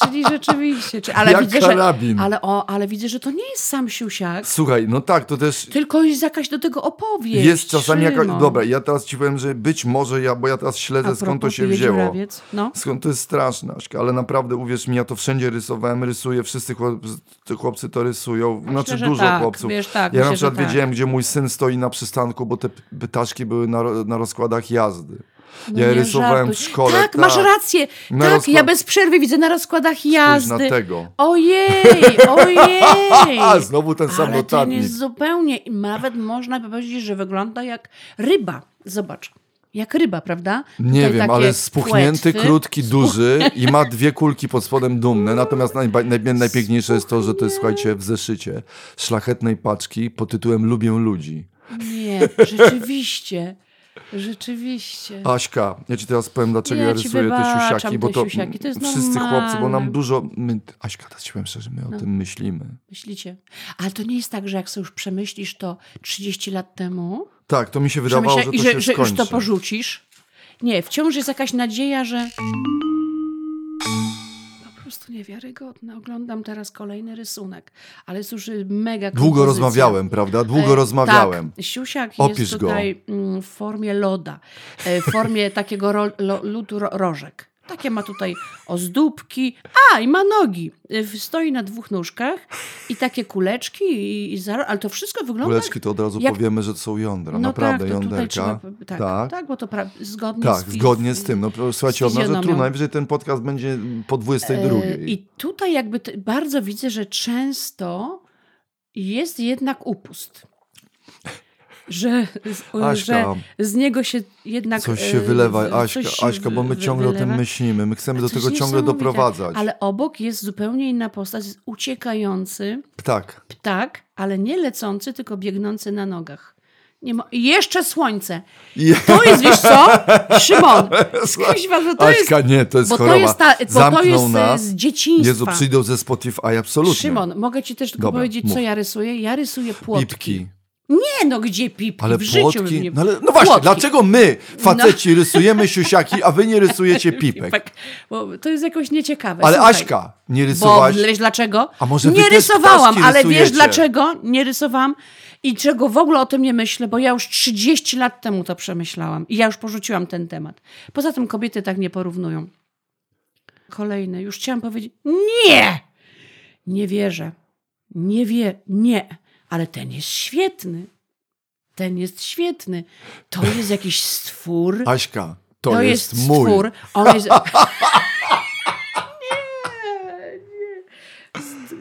Czyli rzeczywiście. Czy, ale, jak widzę, że, karabin. ale, o, ale widzę, że to nie jest sam siusiak, Słuchaj, no tak, to też tylko jest jakaś do tego opowieść. jest czasami jakaś... Dobra, ja teraz ci powiem, że być może ja, bo ja teraz śledzę skąd to się wzięło. No. Skąd to jest straszne, ale naprawdę uwierz mi, ja to wszędzie rysowałem, rysuję, wszyscy chłopcy, chłopcy to rysują, znaczy że dużo tak, chłopców. wiesz, tak, ja myślę, na przykład że tak. wiedziałem, gdzie mój syn stoi na przystanku, bo te ptaszki były na, na rozkładach jazdy. No ja nie rysowałem żartuj. w szkole. Tak, masz rację. Na tak, rozkład- ja bez przerwy widzę na rozkładach Spójrz jazdy. na tego. Ojej, ojej. A, znowu ten sam Ale ten jest zupełnie, nawet można by powiedzieć, że wygląda jak ryba. Zobacz. Jak ryba, prawda? Nie Tutaj wiem, takie ale spuchnięty, płetwy. krótki, duży i ma dwie kulki pod spodem dumne. Natomiast najba- naj, najpiękniejsze jest to, że to jest, słuchajcie, w zeszycie szlachetnej paczki pod tytułem Lubię ludzi. Nie, rzeczywiście. Rzeczywiście. Aśka, ja ci teraz powiem, dlaczego Ja ja, rysuję te siusiaki, bo to, siusiaki, to jest wszyscy chłopcy, bo nam normalne. dużo... My, Aśka, teraz ci powiem szczerze, my No. o tym myślimy. Myślicie? Ale to nie jest tak, że jak sobie już przemyślisz to 30 lat temu, Tak, to mi się wydawało, że to i się że, że już to porzucisz. Nie, wciąż jest jakaś nadzieja, że. Prostu niewiarygodne. Oglądam teraz kolejny rysunek, ale jest już mega Długo kompozycja. rozmawiałem, prawda? Długo E, rozmawiałem. Tak, siusiak Opisz jest go. tutaj mm, w formie loda, e, w formie takiego ro, lo, ludu ro, rożek. Takie ma tutaj ozdóbki. A, i ma nogi. E, Stoi na dwóch nóżkach i takie kuleczki, i, i ale to wszystko wygląda Kuleczki to od razu jak- powiemy, że to są jądra. no Naprawdę, tak, jąderka. trzeba, tak, tak. tak. bo to pra- zgodnie Tak, z zgodnie z tym. No, słuchajcie, od nas, trudno. Najwyżej ten podcast będzie po 22. E, I tutaj jakby t- bardzo widzę, że często jest jednak upust. Że, Aśka, że z niego się jednak. Coś e, się wylewa, coś Aśka, Aśka, bo my ciągle o tym wylewa. myślimy. My chcemy do tego jest ciągle doprowadzać. Ale obok jest zupełnie inna postać, jest uciekający Ptak. ptak, ale nie lecący, tylko biegnący na nogach. Nie mo- jeszcze słońce. To jest, wiesz co? Szymon, skuźwa, że to jest... Aśka, nie, to jest bo choroba. to jest, ta, bo to jest e, nas. z dzieciństwa. Jezu, przyjdą ze Spotify, absolutnie. Szymon, mogę ci też tylko Dobra, powiedzieć, mów. co ja rysuję? Ja rysuję płotki. Pipki. Nie, no gdzie pipki? Ale w życiu bym płotki. nie... No, ale, no właśnie, Płotki. dlaczego my, faceci, rysujemy siusiaki, a wy nie rysujecie pipek? Bo to jest jakoś nieciekawe. Ale Słuchaj, Aśka, nie Bo rysowałaś. wiesz dlaczego? A może wy nie też rysowałam, ptaszki ale wiesz rysujecie? dlaczego nie rysowałam i czego w ogóle o tym nie myślę, bo ja już 30 lat temu to przemyślałam i ja już porzuciłam ten temat. Poza tym kobiety tak nie porównują. Kolejne, już chciałam powiedzieć, nie! Nie wierzę. Nie wie, nie. Ale ten jest świetny. Ten jest świetny. To jest jakiś stwór. Aśka, to, To, jest, jest, mój. stwór. On jest...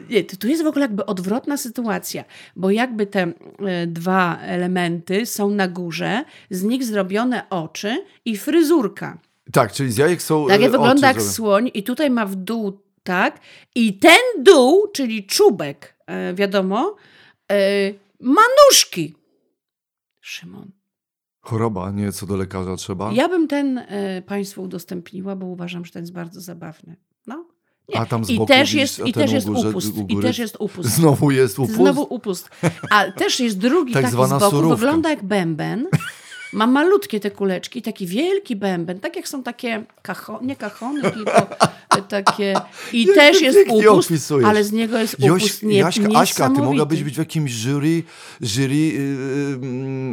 nie, nie. Tu jest w ogóle jakby odwrotna sytuacja, bo jakby te e, dwa elementy są na górze, z nich zrobione oczy i fryzurka. Tak, czyli z jajek są Tak e, jak wygląda jak zrobione. słoń i tutaj ma w dół, tak? I ten dół, czyli czubek, e, wiadomo, ma nóżki. Szymon. Choroba, nie, co do lekarza trzeba. Ja bym ten e, Państwu udostępniła, bo uważam, że ten jest bardzo zabawny. No. Nie. A tam z I boku też widzisz, jest, i też jest górze- upust. I też jest upust. Znowu jest upust? Znowu upust. A też jest drugi Tak taki zwana z boku, surówka. wygląda jak bęben. Ma malutkie te kuleczki, taki wielki bęben, tak jak są takie, kacho, nie kachony, tylko takie. I Jak też jest upust, opisujesz. ale z niego jest Joś, upust nie, Jaśka, Aśka, ty mogłabyś być w jakimś jury, jury yy,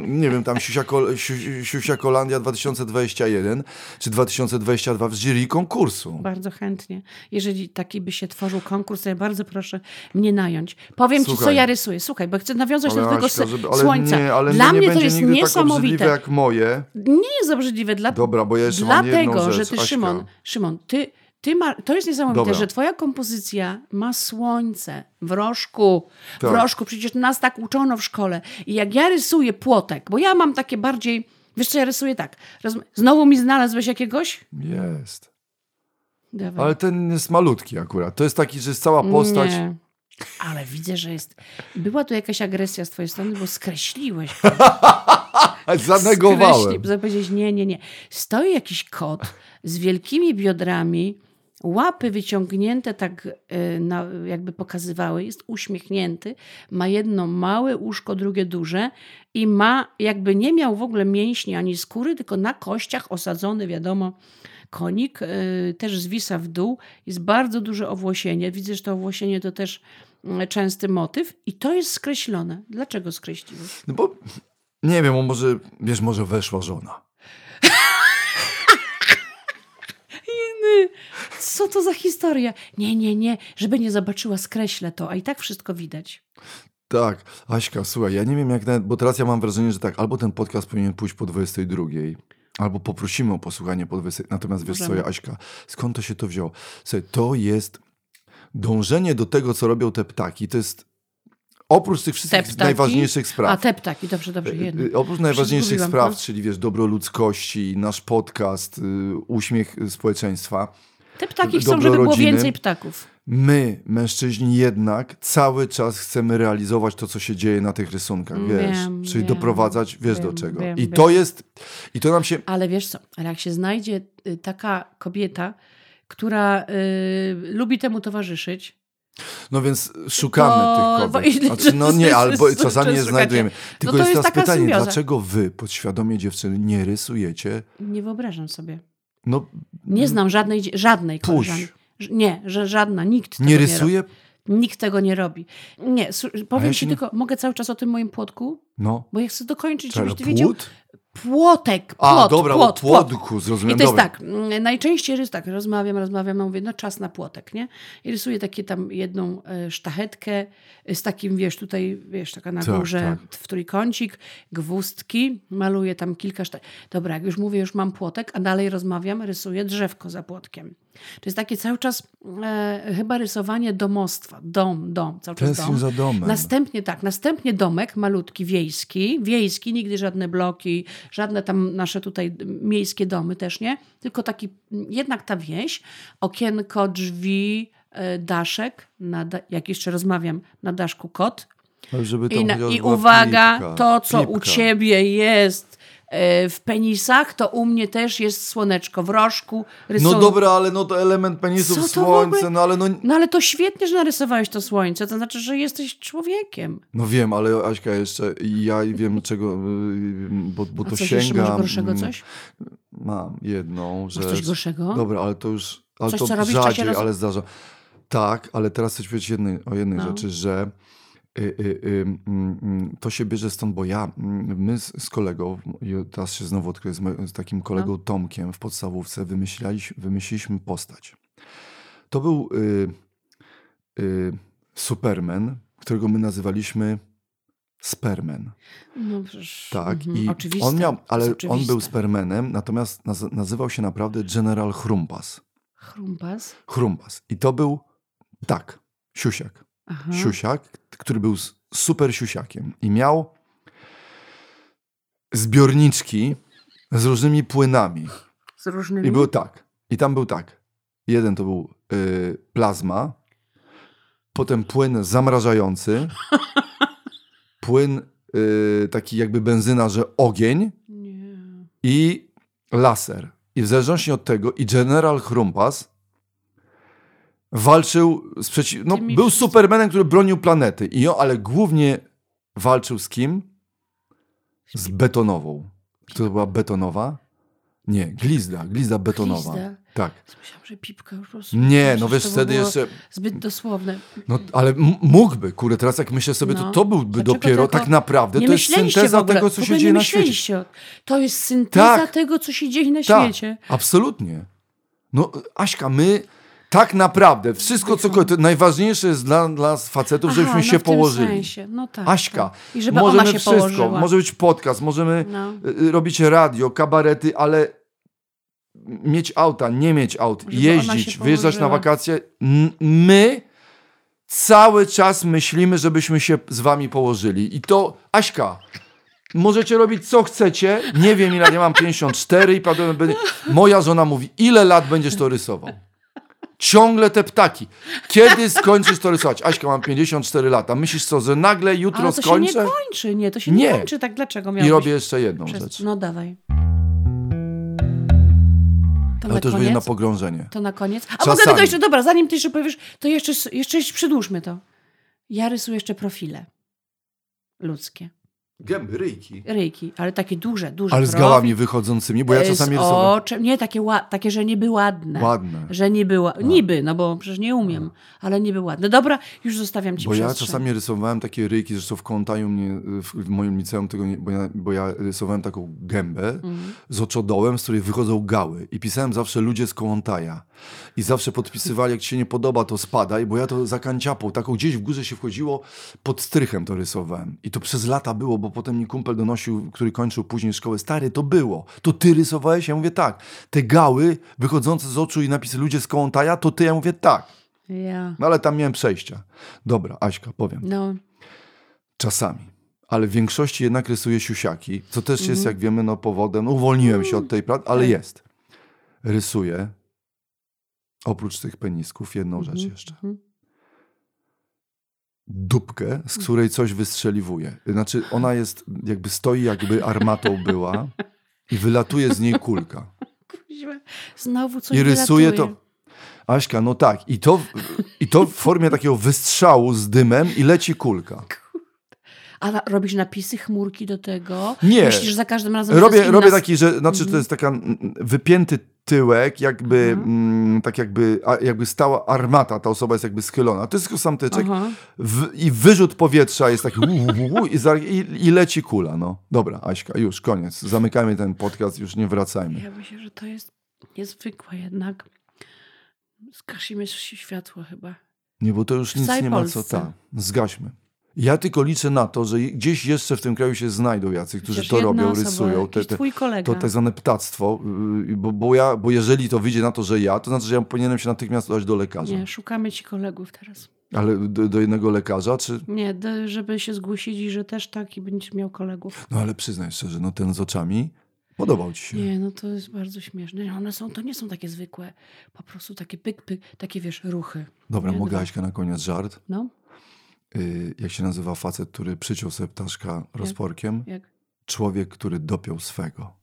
nie wiem, tam Siusiako, Siu- Siusiakolandia 2021 czy 2022 w jury konkursu. Bardzo chętnie. Jeżeli taki by się tworzył konkurs, to ja bardzo proszę mnie nająć. Powiem ci, co Słuchaj. ja rysuję. Słuchaj, bo chcę nawiązać Ale do twojego Aśka, żeby, słońca. Nie, ale Dla nie, mnie nie to jest tak niesamowite. Moje. Nie jest obrzydliwe. Dla... Dobra, bo ja jeszcze Dlatego, że ty, Aśka. Szymon, Szymon, ty, ty ma, to jest niesamowite, Dobra. że twoja kompozycja ma słońce w rożku. Tak. W rożku, przecież nas tak uczono w szkole. I jak ja rysuję płotek, bo ja mam takie bardziej, wiesz co, ja rysuję tak. Znowu mi znalazłeś jakiegoś? Jest. Dawaj. Ale ten jest malutki akurat. To jest taki, że jest cała postać. Nie. Ale widzę, że jest. Była tu jakaś agresja z twojej strony, bo skreśliłeś. go. Zanegowałem. Powiedzieć nie, nie, nie. Stoi jakiś kot z wielkimi biodrami, łapy wyciągnięte tak y, na, jakby pokazywały, jest uśmiechnięty, ma jedno małe uszko, drugie duże i ma, jakby nie miał w ogóle mięśni ani skóry, tylko na kościach osadzony, wiadomo, konik, y, też zwisa w dół, jest bardzo duże owłosienie. Widzę, że to owłosienie to też częsty motyw i to jest skreślone. Dlaczego skreśliłeś? No bo nie wiem, może, wiesz, może weszła żona. Co to za historia? Nie, nie, nie, żeby nie zobaczyła, skreślę to, a i tak wszystko widać. Tak, Aśka, słuchaj, ja nie wiem jak nawet, bo teraz ja mam wrażenie, że tak, albo ten podcast powinien pójść po 22, albo poprosimy o posłuchanie po 20. Natomiast wiesz co, ja, Aśka, skąd to się to wzięło? Słuchaj, to jest dążenie do tego, co robią te ptaki, to jest oprócz tych wszystkich ptaki? najważniejszych spraw. A te ptaki, dobrze, dobrze, jedno. Y, y, Oprócz najważniejszych spraw, no. czyli wiesz, dobro ludzkości, nasz podcast, y, uśmiech y, społeczeństwa, Te ptaki chcą, żeby było więcej ptaków. my, mężczyźni, jednak cały czas chcemy realizować to, co się dzieje na tych rysunkach, wiesz, Wiem, czyli wiem, doprowadzać, wiesz do wiem, czego. wiem, I to jest, i to nam się, Ale wiesz co, ale jak się znajdzie y, taka kobieta, która y, lubi temu towarzyszyć, no więc szukamy To- tych kobiet. Znaczy, no nie, albo czasami je znajdujemy. Tylko to jest jest teraz pytanie, symbioza. dlaczego wy, podświadomie dziewczyny, nie rysujecie, nie wyobrażam sobie. no Nie znam żadnej, żadnej koleżanki. Nie, że żadna, nikt tego nie nie robi. rysuje? Nikt tego nie robi. Nie, powiem ja ci nie- tylko, mogę cały czas o tym moim płotku? No. Bo ja chcę dokończyć, Czekaj, żebyś ty wiedział. Płotek, A, płot, dobra, płot, o płot. płodku, zrozumiałem. I to jest dobra. tak, mm, najczęściej jest tak, rozmawiam, rozmawiam, a mówię, no czas na płotek, nie? I rysuję takie tam jedną e, sztachetkę z takim, wiesz, tutaj, wiesz, taka na Tak, górze tak. w trójkącik, gwózdki, maluję tam kilka sztach. Dobra, jak już mówię, już mam płotek, a dalej rozmawiam, rysuję drzewko za płotkiem. To jest takie cały czas e, chyba rysowanie domostwa, dom, dom, cały czas dom. za domem. Następnie tak, następnie domek malutki, wiejski, wiejski, nigdy żadne bloki, żadne tam nasze tutaj miejskie domy też nie, tylko taki, jednak ta wieś, okienko, drzwi, e, daszek, na jak jeszcze rozmawiam, na daszku kot, I, na, i uwaga, to co u ciebie jest w penisach, to u mnie też jest słoneczko w rożku. Rysunek. No dobra, ale no to element penisów, Co słońce, ogóle? no ale no... No ale to świetnie, że narysowałeś to słońce, to znaczy, że jesteś człowiekiem. No wiem, ale Aśka jeszcze, i ja wiem czego, y, bo, bo A to coś jeszcze masz sięga... gorszego mm, coś? Mam jedną Masz rzecz. coś gorszego? Dobra, ale to już, ale Coś, to co robisz rzadziej, roz- ale zdarza. Tak, ale teraz chcę powiedzieć jednej, o jednej No. rzeczy, że mm, mm, to się bierze stąd, bo ja, mm, my z, z kolegą, teraz się znowu odkryję, z, takim kolegą No. Tomkiem w podstawówce wymyśliliśmy postać. To był y, y, Superman, którego my nazywaliśmy Sperman. No przecież, Tak, mhm, i oczywiste, on miał, ale on był. Spermanem, natomiast naz- nazywał się naprawdę General Chrumpas. Chrumpas? Chrumpas. I to był, tak, siusiak. Aha. Siusiak, który był super siusiakiem. I miał zbiorniczki z różnymi płynami. Z różnymi? I był tak. I tam był tak. Jeden to był y, plazma, potem płyn zamrażający, płyn y, taki jakby benzyna, że ogień Nie. i laser. I w zależności od tego, i General Chrumpas walczył z przeciw... No, był wszyscy- Supermanem, który bronił planety. I on, ale głównie walczył z kim? Z betonową. To była betonowa? Nie, glizda. Glizda betonowa. Glizda? Tak. Myślałam, że pipka już po prostu. Nie, no wiesz, to wtedy jeszcze... Zbyt dosłowne. No, ale mógłby, kurde, teraz jak myślę sobie, to No. to byłby Dlaczego dopiero tak naprawdę, to jest synteza tego, co się dzieje na świecie. To jest synteza Tak. tego, co się dzieje na Tak, świecie. absolutnie. No, Aśka, my tak naprawdę, wszystko co to najważniejsze jest dla, dla nas facetów, żebyśmy Aha, się no tym położyli. Sensie. No tak, Aśka, tak. I możemy się wszystko, położyła. może być podcast, możemy No. y, y, robić radio, kabarety, ale mieć auta, nie mieć aut, Żeby jeździć, się wyjeżdżać na wakacje. My cały czas myślimy, żebyśmy się z wami położyli. I to, Aśka, możecie robić co chcecie. Nie wiem ile, ja mam 54 i prawdopodobnie. Moja żona mówi, ile lat będziesz to rysował? Ciągle te ptaki. Kiedy skończysz to rysować? Aśka, mam 54 lata. Myślisz co, że nagle jutro Ale to skończę? się nie kończy, nie, to się nie, Nie. kończy. Tak dlaczego miałbyś? I robię jeszcze jedną przez... rzecz. No dawaj. To Ale to już będzie na pogrążenie. To na koniec. A Czasami. mogę tylko jeszcze, dobra, zanim ty jeszcze powiesz, to jeszcze, jeszcze przedłużmy to. Ja rysuję jeszcze profile ludzkie. Gęby, ryjki. Ryjki, ale takie duże, duże. Ale z gałami wychodzącymi, bo ja E, czasami rysowałem. oczem, Nie, takie, ła, takie, że niby ładne. Ładne. Że niby, ła... niby, no bo przecież nie umiem, ale niby ładne. Dobra, już zostawiam ci Bo ja czasami rysowałem takie ryjki, zresztą w Kontaju mnie, w, w moim liceum tego nie, bo, ja, bo ja rysowałem taką gębę Mhm. z oczodołem, z której wychodzą gały. I pisałem zawsze ludzie z Kołątaja. I zawsze podpisywali, jak ci się nie podoba, to spadaj, bo ja to zakanciapą, taką gdzieś w górze się wchodziło, pod strychem to rysowałem. I to przez lata było, bo potem mi kumpel donosił, który kończył później szkołę, stary, to było. To ty rysowałeś? Ja mówię tak. Te gały wychodzące z oczu i napisy ludzie z Kołątaja, to ty? Ja mówię tak. Ja, No ale tam miałem przejścia. Dobra, Aśka, powiem. no, Czasami. Ale w większości jednak rysuję siusiaki, co też Mhm. jest, jak wiemy, no powodem. No, uwolniłem się od tej pracy, ale Tak. jest. Rysuję oprócz tych penisków jedną rzecz jeszcze. mhm. Dupkę, z której coś wystrzeliwuje. Znaczy, ona jest, jakby stoi, jakby armatą była i wylatuje z niej kulka. Kuźwa, Znowu coś I rysuję wylatuje. to. Aśka, no tak. I to, w- I to w formie takiego wystrzału z dymem i leci kulka. A robisz napisy, chmurki do tego? Nie. Myślisz, że za każdym razem Robię, robię taki, że znaczy Mhm. to jest taka mm, wypięty tyłek, jakby Mhm. mm, tak jakby, a, jakby stała armata, ta osoba jest jakby schylona. To jest tylko sam tyczek w, i wyrzut powietrza jest taki i, i, i leci kula. No. Dobra, Aśka, już koniec. Zamykamy ten podcast, już nie wracajmy. Ja myślę, że to jest niezwykłe jednak. Zgasimy światło chyba. Nie, bo to już W nic nie ma co. Polsce. Ta, zgaśmy. Ja tylko liczę na to, że gdzieś jeszcze w tym kraju się znajdą jacy, którzy to robią, osoba, rysują. twój kolega. to tak zwane ptactwo, yy, bo, bo, ja, bo jeżeli to wyjdzie na to, że ja, to znaczy, że ja powinienem się natychmiast udać do lekarza. Nie, szukamy ci kolegów teraz. Ale do, do jednego lekarza, czy... Nie, do, żeby się zgłosili, że też tak i będziesz miał kolegów. No ale przyznaj szczerze, no ten z oczami podobał ci się. Nie, no to jest bardzo śmieszne. One są, to nie są takie zwykłe, po prostu takie pyk, pyk, takie wiesz, ruchy. Dobra, nie, mogę. Aśka na koniec żart. No, y, jak się nazywa facet, który przyciął sobie ptaszka rozporkiem? Jak? Człowiek, który dopiął swego.